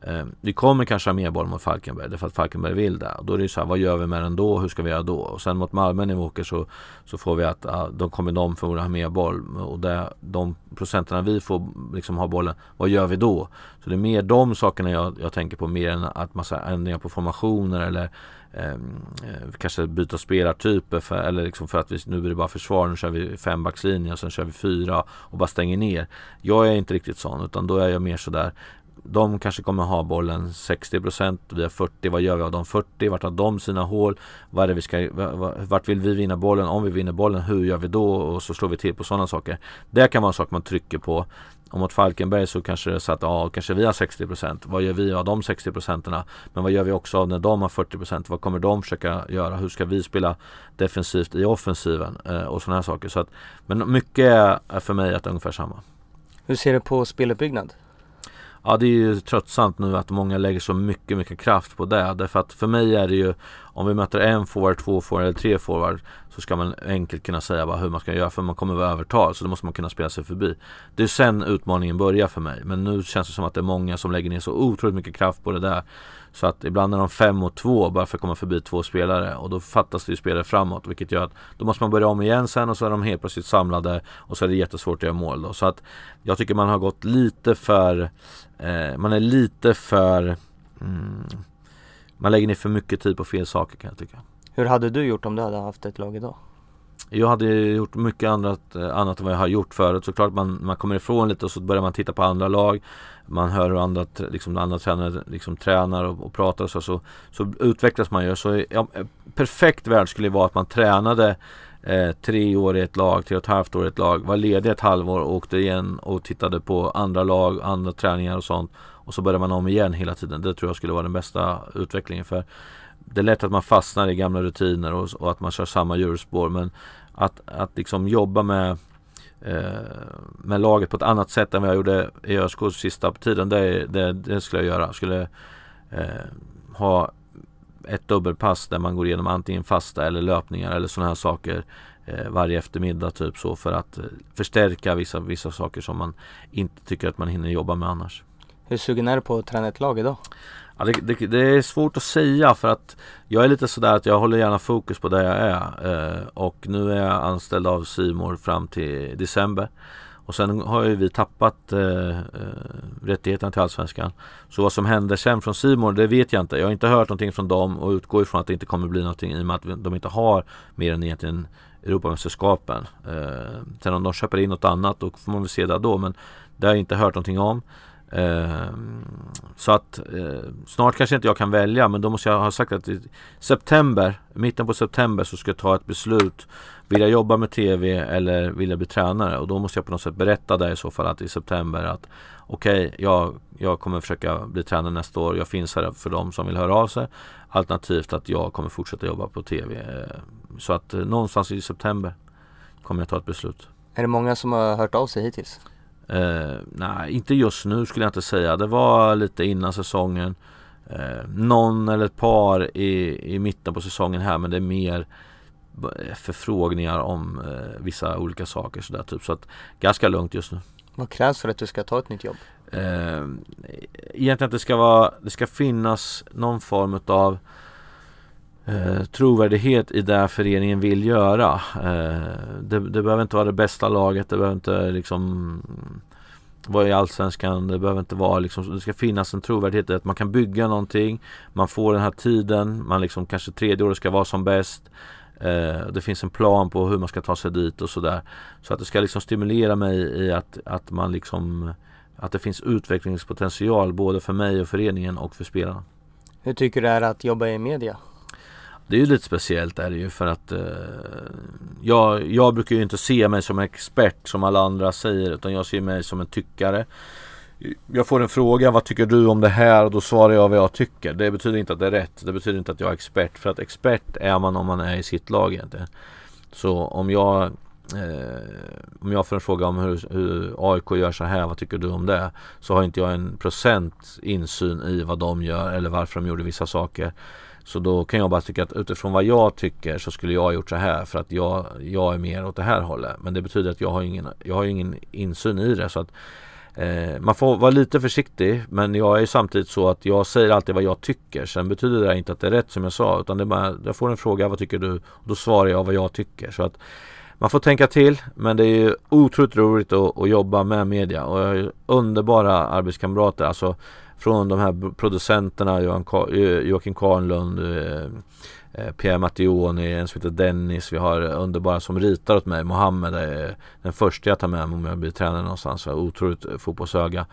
Eh, vi kommer kanske ha mer boll mot Falkenberg därför att Falkenberg vill det. Och då är det ju så här, vad gör vi med den då? Hur ska vi göra då? Och sen mot Malmö när vi åker så, så får vi att ah, då kommer de förmodligen ha mer boll. Och det, de procenterna vi får liksom ha bollen, vad gör vi då? Så det är mer de sakerna jag, jag tänker på mer än att massa ändringar på formationer eller ehm, eh, kanske byta spelartyper för, eller liksom för att vi, nu blir det bara försvar, nu kör vi fembackslinje och sen kör vi fyra och bara stänger ner. Jag är inte riktigt sån utan då är jag mer sådär de kanske kommer ha bollen 60% vi har 40 Vad gör vi av de 40? Vart har de sina hål? Vad är det vi ska, vart vill vi vinna bollen? Om vi vinner bollen, hur gör vi då? Och så slår vi till på sådana saker. Det kan vara en sak man trycker på. Och mot Falkenberg så kanske det är så att ja, kanske vi har 60% Vad gör vi av de 60%? Men vad gör vi också av när de har 40% Vad kommer de försöka göra? Hur ska vi spela defensivt i offensiven? Eh, och sådana här saker så att, Men mycket är för mig att det är ungefär samma Hur ser du på speluppbyggnad? Ja det är ju tröttsamt nu att många lägger så mycket, mycket kraft på det. Därför att för mig är det ju Om vi möter en forward, två forward eller tre forward Så ska man enkelt kunna säga bara hur man ska göra för man kommer vara övertal så då måste man kunna spela sig förbi. Det är sen utmaningen börjar för mig. Men nu känns det som att det är många som lägger ner så otroligt mycket kraft på det där. Så att ibland är de fem mot två bara för att komma förbi två spelare och då fattas det ju spelare framåt vilket gör att då måste man börja om igen sen och så är de helt plötsligt samlade och så är det jättesvårt att göra mål då. Så att jag tycker man har gått lite för eh, Man är lite för mm, Man lägger ner för mycket tid på fel saker kan jag tycka. Hur hade du gjort om du hade haft ett lag idag? Jag hade gjort mycket annat, eh, annat än vad jag har gjort förut. Såklart man, man kommer ifrån lite och så börjar man titta på andra lag. Man hör hur andra, liksom, andra tränare liksom, tränar och, och pratar och så, så, så utvecklas man ju. Så ja, perfekt värld skulle vara att man tränade eh, tre år i ett lag, tre och ett halvt år i ett lag. Var ledig ett halvår och åkte igen och tittade på andra lag, andra träningar och sånt. Och så började man om igen hela tiden. Det tror jag skulle vara den bästa utvecklingen. för det är lätt att man fastnar i gamla rutiner och, och att man kör samma hjulspår men att, att liksom jobba med eh, med laget på ett annat sätt än vad jag gjorde i ÖSK sista tiden. Det, det, det skulle jag göra. Jag skulle eh, ha ett dubbelpass där man går igenom antingen fasta eller löpningar eller sådana här saker eh, varje eftermiddag typ så för att eh, förstärka vissa, vissa saker som man inte tycker att man hinner jobba med annars. Hur sugen är du på att träna ett lag idag? Ja, det, det, det, är svårt att säga för att jag är lite sådär att jag håller gärna fokus på där jag är eh, och nu är jag anställd av Simor fram till december. Och sen har ju vi tappat eh, rättigheten rättigheterna till Allsvenskan. Så vad som händer sen från Simon, det vet jag inte. Jag har inte hört någonting från dem och utgår ifrån att det inte kommer bli någonting i och med att de inte har mer än egentligen Europamästerskapen. Eh, sen om de köper in något annat då får man väl se det då men det har jag inte hört någonting om. Eh, så att eh, snart kanske inte jag kan välja men då måste jag ha sagt att i september, mitten på september så ska jag ta ett beslut. Vill jag jobba med TV eller vill jag bli tränare? Och då måste jag på något sätt berätta det i så fall att i september att okej, okay, jag, jag kommer försöka bli tränare nästa år. Jag finns här för dem som vill höra av sig. Alternativt att jag kommer fortsätta jobba på TV. Så att eh, någonstans i september kommer jag ta ett beslut. Är det många som har hört av sig hittills? Eh, nej, inte just nu skulle jag inte säga. Det var lite innan säsongen. Eh, någon eller ett par i, i mitten på säsongen här men det är mer förfrågningar om eh, vissa olika saker sådär typ. Så att ganska lugnt just nu. Vad krävs för att du ska ta ett nytt jobb? Eh, egentligen att det ska vara, det ska finnas någon form av eh, trovärdighet i det föreningen vill göra. Eh, det, det behöver inte vara det bästa laget, det behöver inte liksom vara i Allsvenskan, det behöver inte vara liksom, det ska finnas en trovärdighet i att man kan bygga någonting, man får den här tiden, man liksom kanske tredje året ska vara som bäst. Eh, det finns en plan på hur man ska ta sig dit och sådär. Så att det ska liksom stimulera mig i att, att man liksom att det finns utvecklingspotential både för mig och föreningen och för spelarna. Hur tycker du det är att jobba i media? Det är ju lite speciellt är det ju för att eh, jag, jag brukar ju inte se mig som en expert som alla andra säger utan jag ser mig som en tyckare. Jag får en fråga, vad tycker du om det här? Och då svarar jag vad jag tycker. Det betyder inte att det är rätt. Det betyder inte att jag är expert. För att expert är man om man är i sitt lag egentligen. Så om jag eh, om jag får en fråga om hur, hur, AIK gör så här, vad tycker du om det? Så har inte jag en procent insyn i vad de gör eller varför de gjorde vissa saker. Så då kan jag bara tycka att utifrån vad jag tycker så skulle jag ha gjort så här för att jag, jag är mer åt det här hållet. Men det betyder att jag har ingen, jag har ingen insyn i det. Så att eh, Man får vara lite försiktig men jag är samtidigt så att jag säger alltid vad jag tycker. Sen betyder det inte att det är rätt som jag sa utan det är bara, jag får en fråga, vad tycker du? Och då svarar jag vad jag tycker. Så att man får tänka till men det är ju otroligt roligt att, att jobba med media och jag har underbara arbetskamrater. Alltså från de här producenterna Johan, eh, Joakim Karnlund eh, Eh, Pierre Mattioni, en som heter Dennis. Vi har underbara som ritar åt mig. Mohammed är den första jag tar med mig om jag blir tränare någonstans. Otroligt eh, fotbollsöga.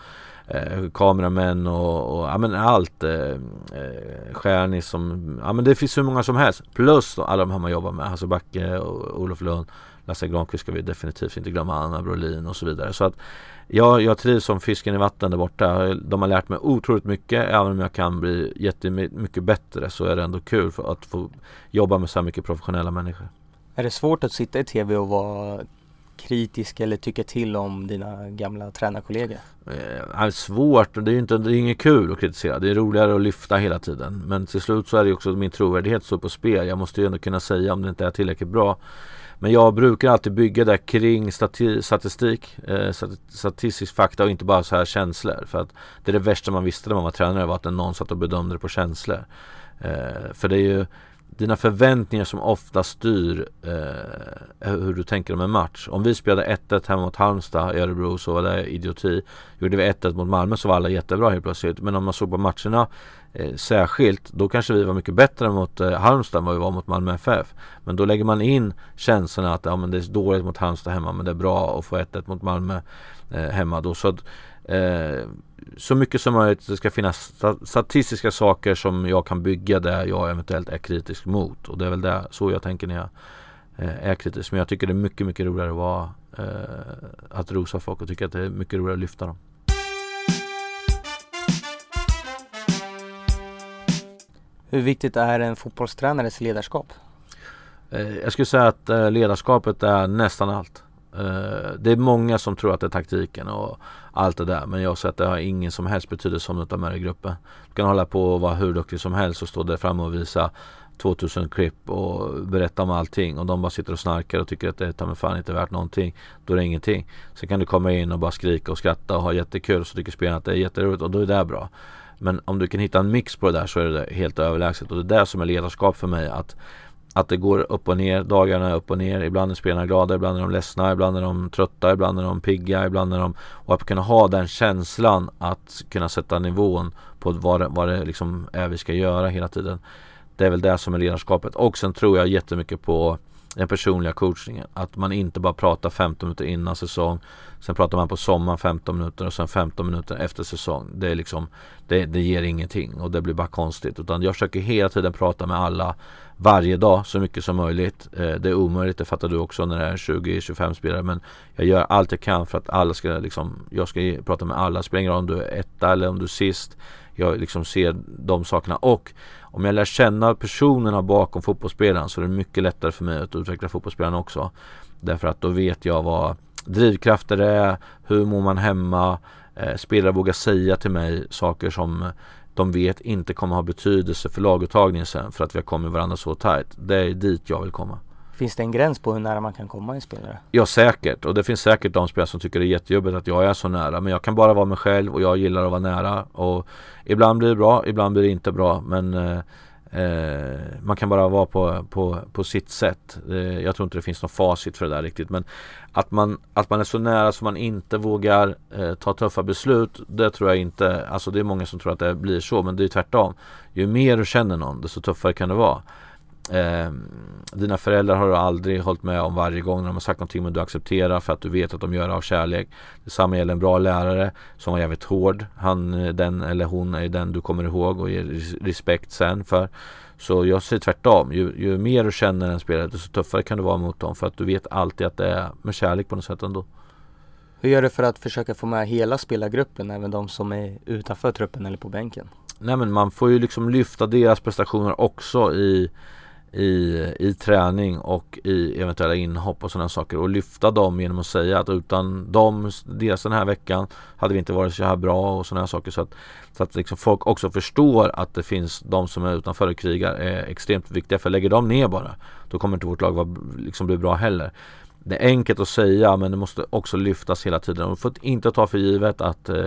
Eh, kameramän och, och ja, men allt. Eh, eh Stjärnis som, ja men det finns hur många som helst. Plus då, alla de här man jobbar med. Hasse Backe och Olof Lund. Lasse Granqvist ska vi definitivt inte glömma. Anna Brolin och så vidare. Så att jag, jag trivs som fisken i vatten där borta. De har lärt mig otroligt mycket. Även om jag kan bli jättemycket bättre så är det ändå kul för att få jobba med så här mycket professionella människor. Är det svårt att sitta i TV och vara kritisk eller tycka till om dina gamla tränarkollegor? Eh, är svårt, det är ju inte, det är inget kul att kritisera. Det är roligare att lyfta hela tiden. Men till slut så är det också min trovärdighet står på spel. Jag måste ju ändå kunna säga om det inte är tillräckligt bra. Men jag brukar alltid bygga det kring stati statistik, eh, statistisk fakta och inte bara så här känslor. För att det är det värsta man visste när man var tränare var att någon satt och bedömde det på känslor. Eh, för det är ju dina förväntningar som ofta styr eh, hur du tänker om en match. Om vi spelade 1-1 hemma mot Halmstad i Örebro så var det idioti. Gjorde vi 1-1 mot Malmö så var alla jättebra helt plötsligt. Men om man såg på matcherna eh, särskilt, då kanske vi var mycket bättre mot eh, Halmstad än vad vi var mot Malmö FF. Men då lägger man in känslorna att ja, men det är dåligt mot Halmstad hemma men det är bra att få 1-1 mot Malmö eh, hemma då. Så att, eh, så mycket som möjligt det ska finnas statistiska saker som jag kan bygga där jag eventuellt är kritisk mot. Och det är väl det, så jag tänker när jag eh, är kritisk. Men jag tycker det är mycket, mycket roligare att vara eh, att rosa folk och tycker att det är mycket roligare att lyfta dem. Hur viktigt är en fotbollstränares ledarskap? Eh, jag skulle säga att eh, ledarskapet är nästan allt. Eh, det är många som tror att det är taktiken och allt det där men jag säger att det har ingen som helst betydelse om du tar med dig i gruppen. Du kan hålla på och vara hur duktig som helst och stå där framme och visa 2000 klipp och berätta om allting och de bara sitter och snarkar och tycker att det är fan inte värt någonting. Då är det ingenting. Sen kan du komma in och bara skrika och skratta och ha jättekul och så tycker spelarna att det är jätteroligt och då är det bra. Men om du kan hitta en mix på det där så är det helt överlägset och det är det som är ledarskap för mig. Att, att det går upp och ner, dagarna är upp och ner. Ibland är spelarna glada, ibland är de ledsna, ibland är de trötta, ibland är de pigga, ibland är de... Och att kunna ha den känslan att kunna sätta nivån på vad det, vad det liksom är vi ska göra hela tiden. Det är väl det som är ledarskapet. Och sen tror jag jättemycket på den personliga coachningen. Att man inte bara pratar 15 minuter innan säsong. Sen pratar man på sommaren 15 minuter och sen 15 minuter efter säsong. Det är liksom det, det ger ingenting och det blir bara konstigt. Utan jag försöker hela tiden prata med alla varje dag så mycket som möjligt. Eh, det är omöjligt, det fattar du också när det är 20-25 spelare. Men jag gör allt jag kan för att alla ska liksom, jag ska prata med alla. Spelar ingen roll om du är etta eller om du är sist. Jag liksom ser de sakerna och om jag lär känna personerna bakom fotbollsspelaren så är det mycket lättare för mig att utveckla fotbollsspelaren också. Därför att då vet jag vad drivkrafter är, hur mår man hemma, eh, spelare vågar säga till mig saker som de vet inte kommer ha betydelse för laguttagningen sen för att vi har kommit varandra så tajt. Det är dit jag vill komma. Finns det en gräns på hur nära man kan komma en spelare? Ja säkert och det finns säkert de spelare som tycker det är jättejobbigt att jag är så nära men jag kan bara vara mig själv och jag gillar att vara nära och ibland blir det bra, ibland blir det inte bra men eh, man kan bara vara på, på, på sitt sätt. Eh, jag tror inte det finns något facit för det där riktigt men att man, att man är så nära så man inte vågar eh, ta tuffa beslut det tror jag inte, alltså det är många som tror att det blir så men det är tvärtom. Ju mer du känner någon desto tuffare kan det vara. Eh, dina föräldrar har du aldrig hållit med om varje gång när de har sagt någonting men du accepterar för att du vet att de gör det av kärlek. Detsamma gäller en bra lärare som var jävligt hård. Han, den eller hon är den du kommer ihåg och ger respekt sen för. Så jag säger tvärtom. Ju, ju mer du känner en spelare desto tuffare kan du vara mot dem för att du vet alltid att det är med kärlek på något sätt ändå. Hur gör du för att försöka få med hela spelargruppen, även de som är utanför truppen eller på bänken? Nej men man får ju liksom lyfta deras prestationer också i i, i träning och i eventuella inhopp och sådana saker och lyfta dem genom att säga att utan dem, dels den här veckan hade vi inte varit så här bra och sådana saker. Så att, så att liksom folk också förstår att det finns de som är utanför och krigar är extremt viktiga. För lägger de ner bara då kommer inte vårt lag vara, liksom bli bra heller. Det är enkelt att säga men det måste också lyftas hela tiden. Och får inte ta för givet att eh,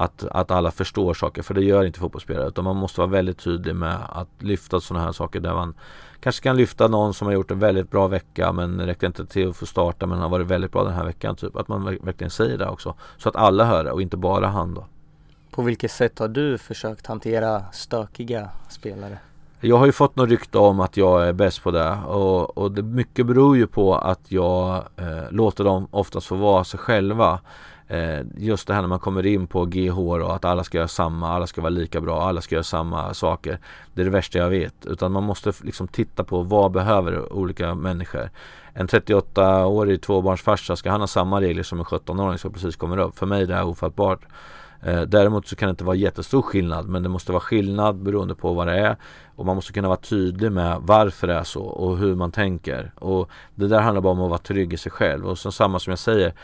att, att alla förstår saker för det gör inte fotbollsspelare utan man måste vara väldigt tydlig med att lyfta sådana här saker där man kanske kan lyfta någon som har gjort en väldigt bra vecka men räckte inte till att få starta men har varit väldigt bra den här veckan. Typ. Att man verkligen säger det också. Så att alla hör det och inte bara han då. På vilket sätt har du försökt hantera stökiga spelare? Jag har ju fått något rykte om att jag är bäst på det och, och det mycket beror ju på att jag eh, låter dem oftast få vara sig själva. Eh, just det här när man kommer in på GH och att alla ska göra samma, alla ska vara lika bra, alla ska göra samma saker. Det är det värsta jag vet. Utan man måste liksom titta på vad behöver olika människor. En 38-årig tvåbarnsfarsa, ska han ha samma regler som en 17-åring som precis kommer upp? För mig är det här ofattbart. Eh, däremot så kan det inte vara jättestor skillnad men det måste vara skillnad beroende på vad det är och man måste kunna vara tydlig med varför det är så och hur man tänker och det där handlar bara om att vara trygg i sig själv och så samma som jag säger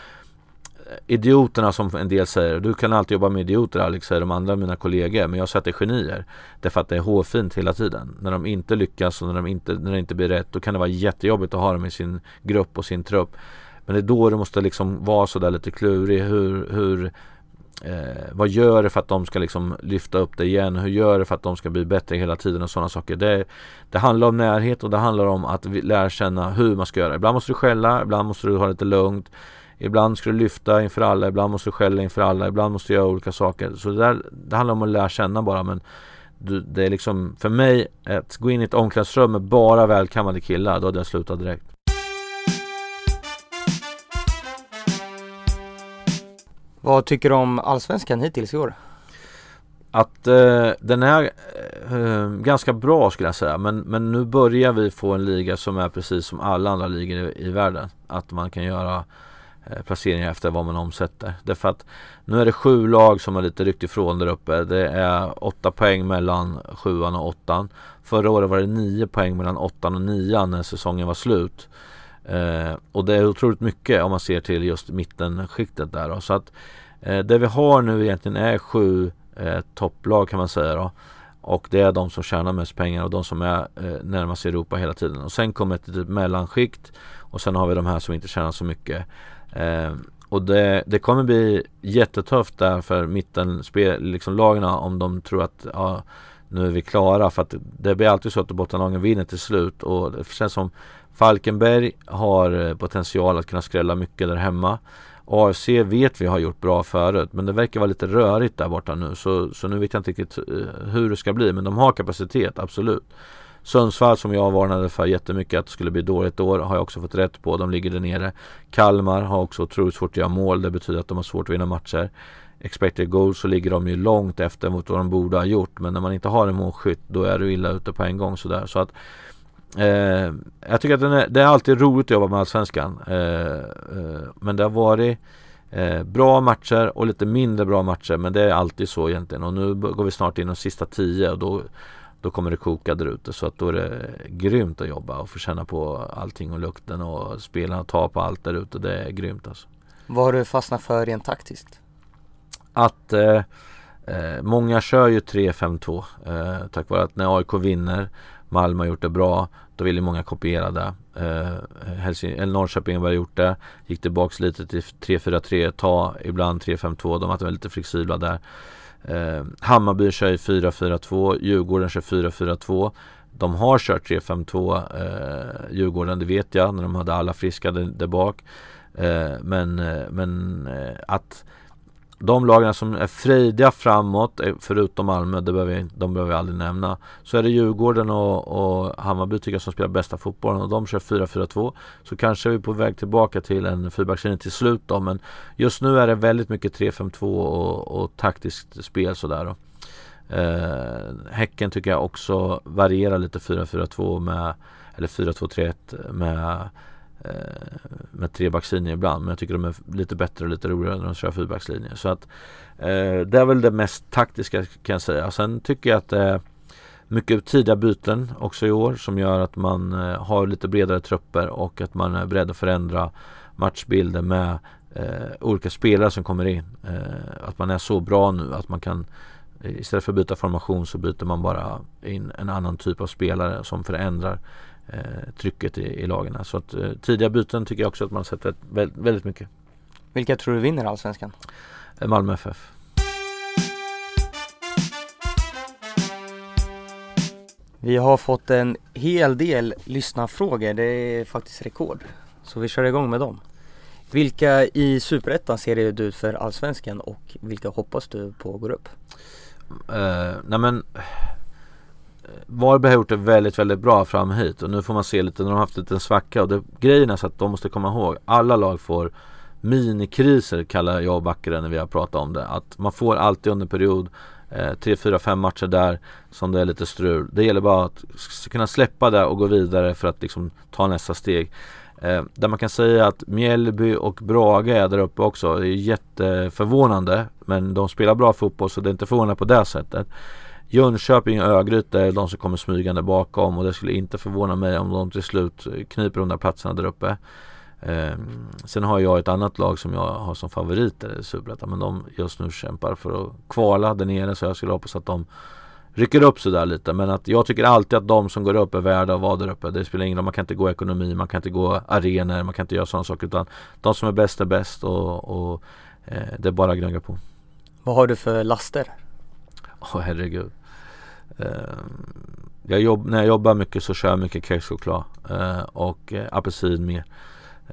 idioterna som en del säger, du kan alltid jobba med idioter Alex, säger de andra mina kollegor, men jag säger att det är genier. Därför att det är hårfint hela tiden. När de inte lyckas och när, de inte, när det inte blir rätt, då kan det vara jättejobbigt att ha dem i sin grupp och sin trupp. Men det är då du måste liksom vara sådär lite klurig. Hur, hur, eh, vad gör det för att de ska liksom lyfta upp det igen? Hur gör det för att de ska bli bättre hela tiden och sådana saker? Det, det handlar om närhet och det handlar om att lära känna hur man ska göra. Ibland måste du skälla, ibland måste du ha lite lugnt. Ibland ska du lyfta inför alla, ibland måste du skälla inför alla, ibland måste du göra olika saker. Så det, där, det handlar om att lära känna bara men du, det är liksom för mig att gå in i ett omklädningsrum med bara välkammade killar, då hade jag slutat direkt. Vad tycker du om Allsvenskan hittills i år? Att eh, den är eh, ganska bra skulle jag säga men, men nu börjar vi få en liga som är precis som alla andra ligor i, i världen. Att man kan göra Eh, placeringar efter vad man omsätter. Därför att nu är det sju lag som har lite ryckt ifrån där uppe. Det är åtta poäng mellan sjuan och åttan. Förra året var det nio poäng mellan åttan och nian när säsongen var slut. Eh, och det är otroligt mycket om man ser till just mittenskiktet där då. Så att eh, det vi har nu egentligen är sju eh, topplag kan man säga då. Och det är de som tjänar mest pengar och de som är eh, närmast Europa hela tiden. Och sen kommer ett litet mellanskikt och sen har vi de här som inte tjänar så mycket. Eh, och det, det kommer bli jättetufft där för mittenspel, liksom, om de tror att ja, nu är vi klara. För att det blir alltid så att bottenlagen vinner till slut. Och det känns som Falkenberg har eh, potential att kunna skrälla mycket där hemma. AFC vet vi har gjort bra förut men det verkar vara lite rörigt där borta nu så, så nu vet jag inte riktigt eh, hur det ska bli men de har kapacitet, absolut. Sundsvall som jag varnade för jättemycket att det skulle bli dåligt år har jag också fått rätt på. De ligger där nere. Kalmar har också otroligt svårt att göra mål. Det betyder att de har svårt att vinna matcher. Expected goals så ligger de ju långt efter mot vad de borde ha gjort. Men när man inte har en målskytt då är du illa ute på en gång sådär. Så att Eh, jag tycker att är, det är alltid roligt att jobba med Allsvenskan. Eh, eh, men det har varit eh, bra matcher och lite mindre bra matcher. Men det är alltid så egentligen. Och nu går vi snart in de sista tio och då, då kommer det koka där ute. Så att då är det grymt att jobba och få känna på allting och lukten och spelarna tar på allt där ute. Det är grymt alltså. Vad har du fastnat för rent taktiskt? Att eh, eh, många kör ju 3-5-2 tack vare att när AIK vinner Malmö har gjort det bra. Då vill ju många kopiera det. Eh, Helsing Norrköping har gjort det. Gick tillbaks lite till 3-4-3, ta ibland 3-5-2. De var lite flexibla där. Eh, Hammarby kör ju 4-4-2. Djurgården kör 4-4-2. De har kört 3-5-2 eh, Djurgården, det vet jag, när de hade alla friska där, där bak. Eh, men eh, men eh, att de lagen som är frejdiga framåt, eh, förutom Malmö, det behöver vi, de behöver vi aldrig nämna. Så är det Djurgården och, och Hammarby tycker jag som spelar bästa fotbollen och de kör 4-4-2. Så kanske är vi på väg tillbaka till en fyrbackslinje till slut då. Men just nu är det väldigt mycket 3-5-2 och, och taktiskt spel sådär då. Eh, häcken tycker jag också varierar lite 4-4-2 med eller 4-2-3-1 med Eh, med trebackslinje ibland. Men jag tycker de är lite bättre och lite roligare när de kör fyrbackslinje. Så att eh, det är väl det mest taktiska kan jag säga. Sen tycker jag att det är mycket tidiga byten också i år som gör att man eh, har lite bredare trupper och att man är beredd att förändra matchbilden med eh, olika spelare som kommer in. Eh, att man är så bra nu att man kan Istället för att byta formation så byter man bara in en annan typ av spelare som förändrar eh, trycket i, i lagen. Så att eh, tidiga byten tycker jag också att man sätter väldigt, väldigt mycket. Vilka tror du vinner Allsvenskan? Eh, Malmö FF. Vi har fått en hel del lyssnarfrågor, det är faktiskt rekord. Så vi kör igång med dem. Vilka i Superettan ser du ut för Allsvenskan och vilka hoppas du på går upp? Uh, nej men Varberg har gjort det väldigt, väldigt bra fram hit och nu får man se lite när de har haft en liten svacka och det, grejen är så att de måste komma ihåg alla lag får minikriser kallar jag och Backare när vi har pratat om det. Att man får alltid under period eh, 3, 4, 5 matcher där som det är lite strul. Det gäller bara att kunna släppa det och gå vidare för att liksom ta nästa steg. Eh, där man kan säga att Mjällby och Brage är där uppe också. Det är jätteförvånande men de spelar bra fotboll så det är inte förvånande på det sättet. Jönköping och Örgryte är de som kommer smygande bakom och det skulle inte förvåna mig om de till slut kniper de där platserna där uppe. Eh, sen har jag ett annat lag som jag har som favoriter i Superettan men de just nu kämpar för att kvala där nere så jag skulle hoppas att de rycker upp sig där lite men att jag tycker alltid att de som går upp är värda att vara där uppe. Det spelar ingen roll, man kan inte gå ekonomi, man kan inte gå arenor, man kan inte göra sådana saker utan de som är bäst är bäst och, och eh, det är bara att gnugga på. Vad har du för laster? Åh oh, herregud. Uh, jag jobb, när jag jobbar mycket så kör jag mycket kexchoklad uh, och apelsin med.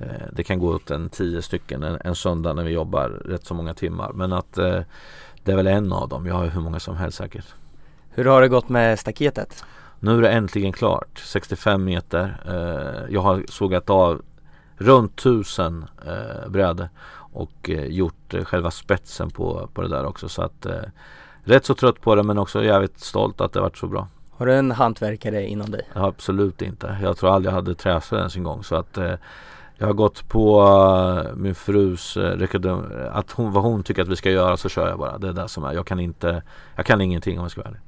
Uh, det kan gå åt en tio stycken en, en söndag när vi jobbar rätt så många timmar. Men att det är väl en av dem. Jag har hur många som helst säkert. Hur har det gått med staketet? Nu är det äntligen klart. 65 meter. jag har sågat av runt tusen brädor och gjort själva spetsen på, på det där också. Så att rätt så trött på det men också jävligt stolt att det varit så bra. Har du en hantverkare inom dig? Ja, absolut inte. Jag tror aldrig jag hade träslöjd ens en gång så att eh, Jag har gått på uh, min frus uh, att hon, vad hon tycker att vi ska göra så kör jag bara. Det är det som är. Jag kan inte, jag kan ingenting om jag ska vara ärlig.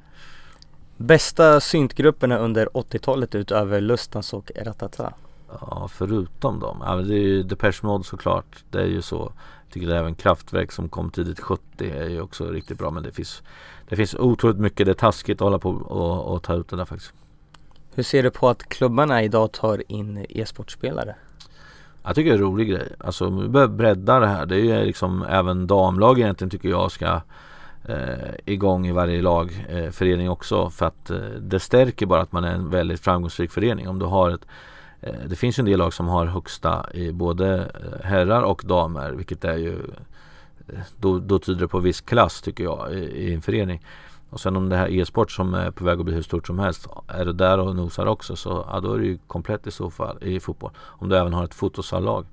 Bästa syntgrupperna under 80-talet utöver Lustans och Ratata? Ja, förutom dem. Ja, det är ju Depeche Mode såklart. Det är ju så. Tycker även Kraftwerk som kom tidigt 70 är ju också riktigt bra. Men det finns, det finns otroligt mycket. Det är taskigt att hålla på och, och ta ut det där faktiskt. Hur ser du på att klubbarna idag tar in e-sportspelare? Jag tycker det är en rolig grej. Alltså vi behöver bredda det här. Det är ju liksom även damlag egentligen tycker jag ska eh, igång i varje lagförening eh, också. För att eh, det stärker bara att man är en väldigt framgångsrik förening. Om du har ett Eh, det finns ju en del lag som har högsta i både eh, herrar och damer vilket är ju eh, då, då tyder det på viss klass tycker jag i, i en förening. Och sen om det här e-sport som är på väg att bli hur stort som helst Är det där och nosar också så ja, då är det ju komplett i så fall i fotboll Om du även har ett fotosallag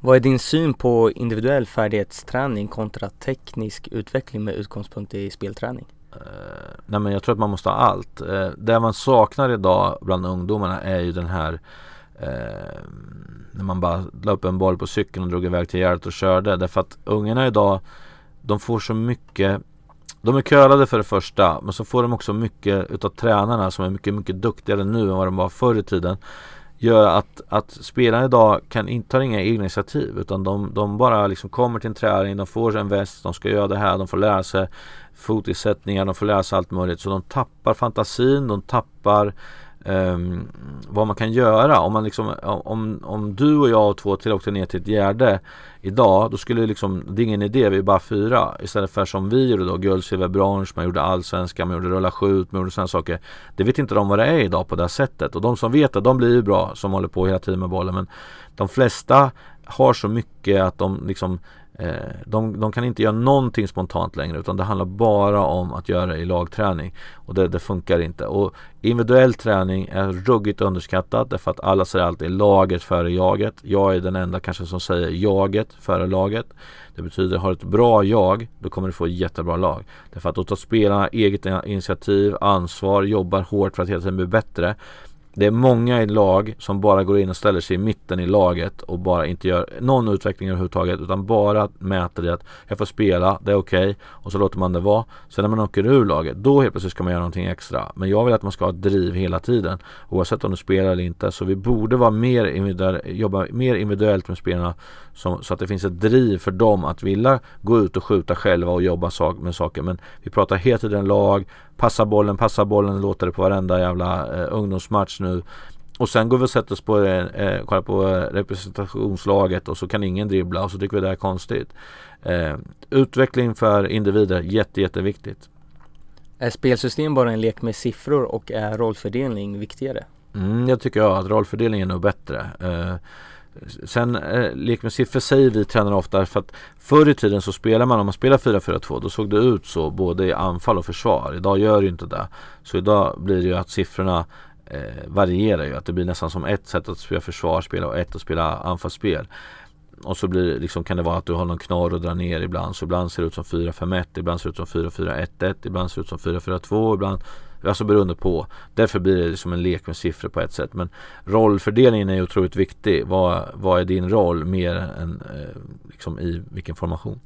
Vad är din syn på individuell färdighetsträning kontra teknisk utveckling med utgångspunkt i spelträning? Eh, nej men jag tror att man måste ha allt. Eh, det man saknar idag bland ungdomarna är ju den här eh, När man bara la upp en boll på cykeln och drog iväg till Gärdet och körde. Därför att ungarna idag De får så mycket de är curlade för det första, men så får de också mycket utav tränarna som är mycket, mycket duktigare nu än vad de var förr i tiden. Gör att, att spelarna idag kan inte ta inga egna initiativ utan de, de bara liksom kommer till en träning, de får en väst, de ska göra det här, de får lära sig fotisättningar, de får lära sig allt möjligt. Så de tappar fantasin, de tappar um, vad man kan göra. Om, man liksom, om, om du och jag och två till åkte ner till ett gärde idag, då skulle liksom, det är ingen idé, vi är bara fyra. Istället för som vi gjorde då, guld, silver, brons, man gjorde allsvenskan, man gjorde rulla skjut, man gjorde sådana saker. Det vet inte de vad det är idag på det här sättet. Och de som vet det, de blir ju bra som håller på hela tiden med bollen. Men de flesta har så mycket att de liksom Eh, de, de, kan inte göra någonting spontant längre utan det handlar bara om att göra det i lagträning och det, det, funkar inte. Och individuell träning är ruggigt underskattat därför att alla säger alltid laget före jaget. Jag är den enda kanske som säger jaget före laget. Det betyder har du ett bra jag då kommer du få ett jättebra lag. Därför att då tar spelarna eget initiativ, ansvar, jobbar hårt för att hela tiden bli bättre. Det är många i lag som bara går in och ställer sig i mitten i laget och bara inte gör någon utveckling överhuvudtaget utan bara mäter det att jag får spela, det är okej okay, och så låter man det vara. Sen när man åker ur laget, då helt plötsligt ska man göra någonting extra. Men jag vill att man ska ha ett driv hela tiden oavsett om du spelar eller inte. Så vi borde vara mer individuell, jobba mer individuellt med spelarna som, så att det finns ett driv för dem att vilja gå ut och skjuta själva och jobba sak, med saker. Men vi pratar hela tiden lag, passa bollen, passa bollen, låter det på varenda jävla eh, ungdomsmatch nu. Och sen går vi och sätter oss på, eh, eh, kollar på eh, representationslaget och så kan ingen dribbla och så tycker vi det är konstigt. Eh, utveckling för individer, jätte, jätteviktigt. Är spelsystem bara en lek med siffror och är rollfördelning viktigare? Mm, jag tycker jag att rollfördelningen är nog bättre. Eh, Sen eh, lek med siffror säger vi tränare ofta för att förr i tiden så spelar man, om man spelar 4-4-2 då såg det ut så både i anfall och försvar. Idag gör det inte det. Så idag blir det ju att siffrorna eh, varierar ju. Att det blir nästan som ett sätt att spela försvarsspel och ett att spela anfallsspel. Och så blir liksom, kan det vara att du har någon knorr och drar ner ibland. Så ibland ser det ut som 4-5-1, ibland ser det ut som 4-4-1-1, ibland ser det ut som 4-4-2, ibland Alltså beroende på. Därför blir det som en lek med siffror på ett sätt. Men rollfördelningen är otroligt viktig. Vad, vad är din roll mer än eh, liksom i vilken formation?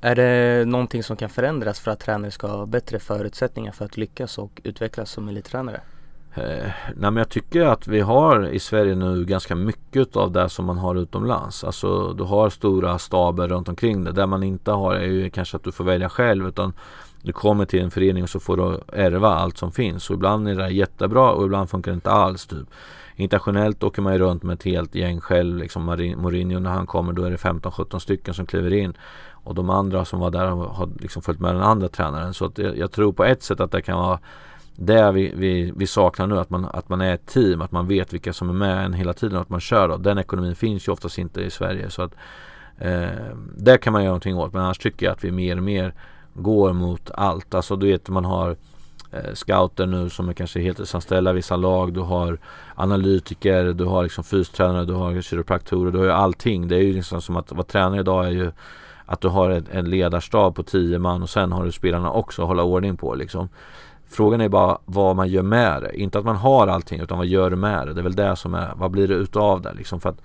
Är det någonting som kan förändras för att tränare ska ha bättre förutsättningar för att lyckas och utvecklas som elittränare? Eh, nej men jag tycker att vi har i Sverige nu ganska mycket av det som man har utomlands. Alltså du har stora staber runt omkring det. Det man inte har är ju kanske att du får välja själv utan du kommer till en förening och så får du ärva allt som finns. Och ibland är det jättebra och ibland funkar det inte alls. Typ. Internationellt åker man ju runt med ett helt gäng själv. Liksom Mourinho när han kommer då är det 15-17 stycken som kliver in. Och de andra som var där har liksom följt med den andra tränaren. Så att jag, jag tror på ett sätt att det kan vara det vi, vi, vi saknar nu, att man, att man är ett team, att man vet vilka som är med en hela tiden och att man kör. Då. Den ekonomin finns ju oftast inte i Sverige. Så att eh, det kan man göra någonting åt. Men annars tycker jag att vi mer och mer går mot allt. Alltså du vet man har eh, scouter nu som är kanske heltidsanställda i vissa lag. Du har analytiker, du har liksom fystränare, du har kiropraktorer, du har ju allting. Det är ju liksom som att vara tränare idag är ju att du har en ledarstab på tio man och sen har du spelarna också att hålla ordning på liksom. Frågan är bara vad man gör med det. Inte att man har allting utan vad gör du med det? Det är väl det som är, vad blir det utav det liksom? För att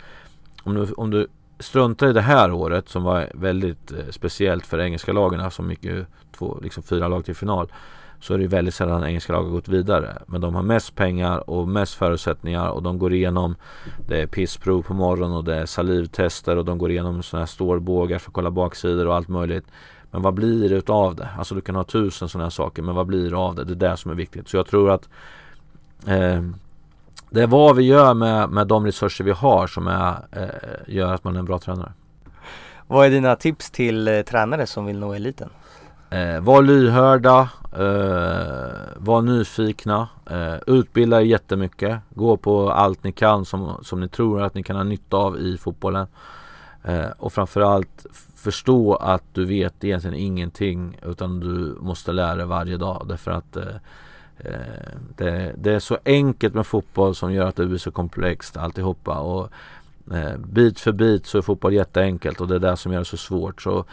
om du, om du struntar i det här året som var väldigt eh, speciellt för engelska lagen som gick ju två, liksom fyra lag till final så är det väldigt sällan engelska lag har gått vidare. Men de har mest pengar och mest förutsättningar och de går igenom Det är pissprov på morgonen och det är salivtester och de går igenom sådana här stålbågar för att kolla baksidor och allt möjligt. Men vad blir det utav det? Alltså du kan ha tusen sådana här saker men vad blir det av det? Det är det som är viktigt. Så jag tror att eh, det är vad vi gör med, med de resurser vi har som är, eh, gör att man är en bra tränare. Vad är dina tips till eh, tränare som vill nå eliten? Eh, var lyhörda, eh, var nyfikna, eh, utbilda er jättemycket, gå på allt ni kan som, som ni tror att ni kan ha nytta av i fotbollen. Eh, och framförallt förstå att du vet egentligen ingenting utan du måste lära dig varje dag därför att eh, Eh, det, det, är så enkelt med fotboll som gör att det blir så komplext alltihopa och eh, bit för bit så är fotboll jätteenkelt och det är det som gör det så svårt. Så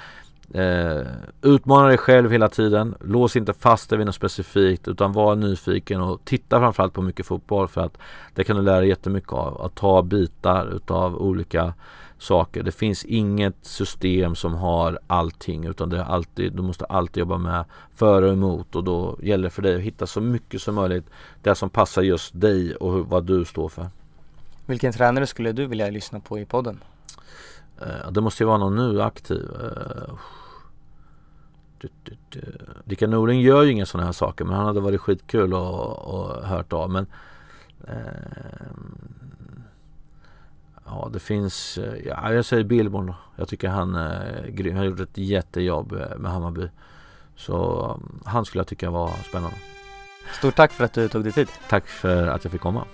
Eh, utmana dig själv hela tiden. Lås inte fast dig vid något specifikt utan var nyfiken och titta framförallt på mycket fotboll för att det kan du lära dig jättemycket av. Att ta bitar utav olika saker. Det finns inget system som har allting utan det är alltid, du måste alltid jobba med för och emot och då gäller det för dig att hitta så mycket som möjligt det som passar just dig och vad du står för. Vilken tränare skulle du vilja lyssna på i podden? Uh, det måste ju vara någon nu aktiv. Uh, Rickard Norling gör ju inga sådana här saker men han hade varit skitkul och, och hört av. Men eh, Ja det finns, ja jag säger Billborn då. Jag tycker han är grym. Han har gjort ett jättejobb med Hammarby. Så han skulle jag tycka var spännande. Stort tack för att du tog dig tid. Tack för att jag fick komma.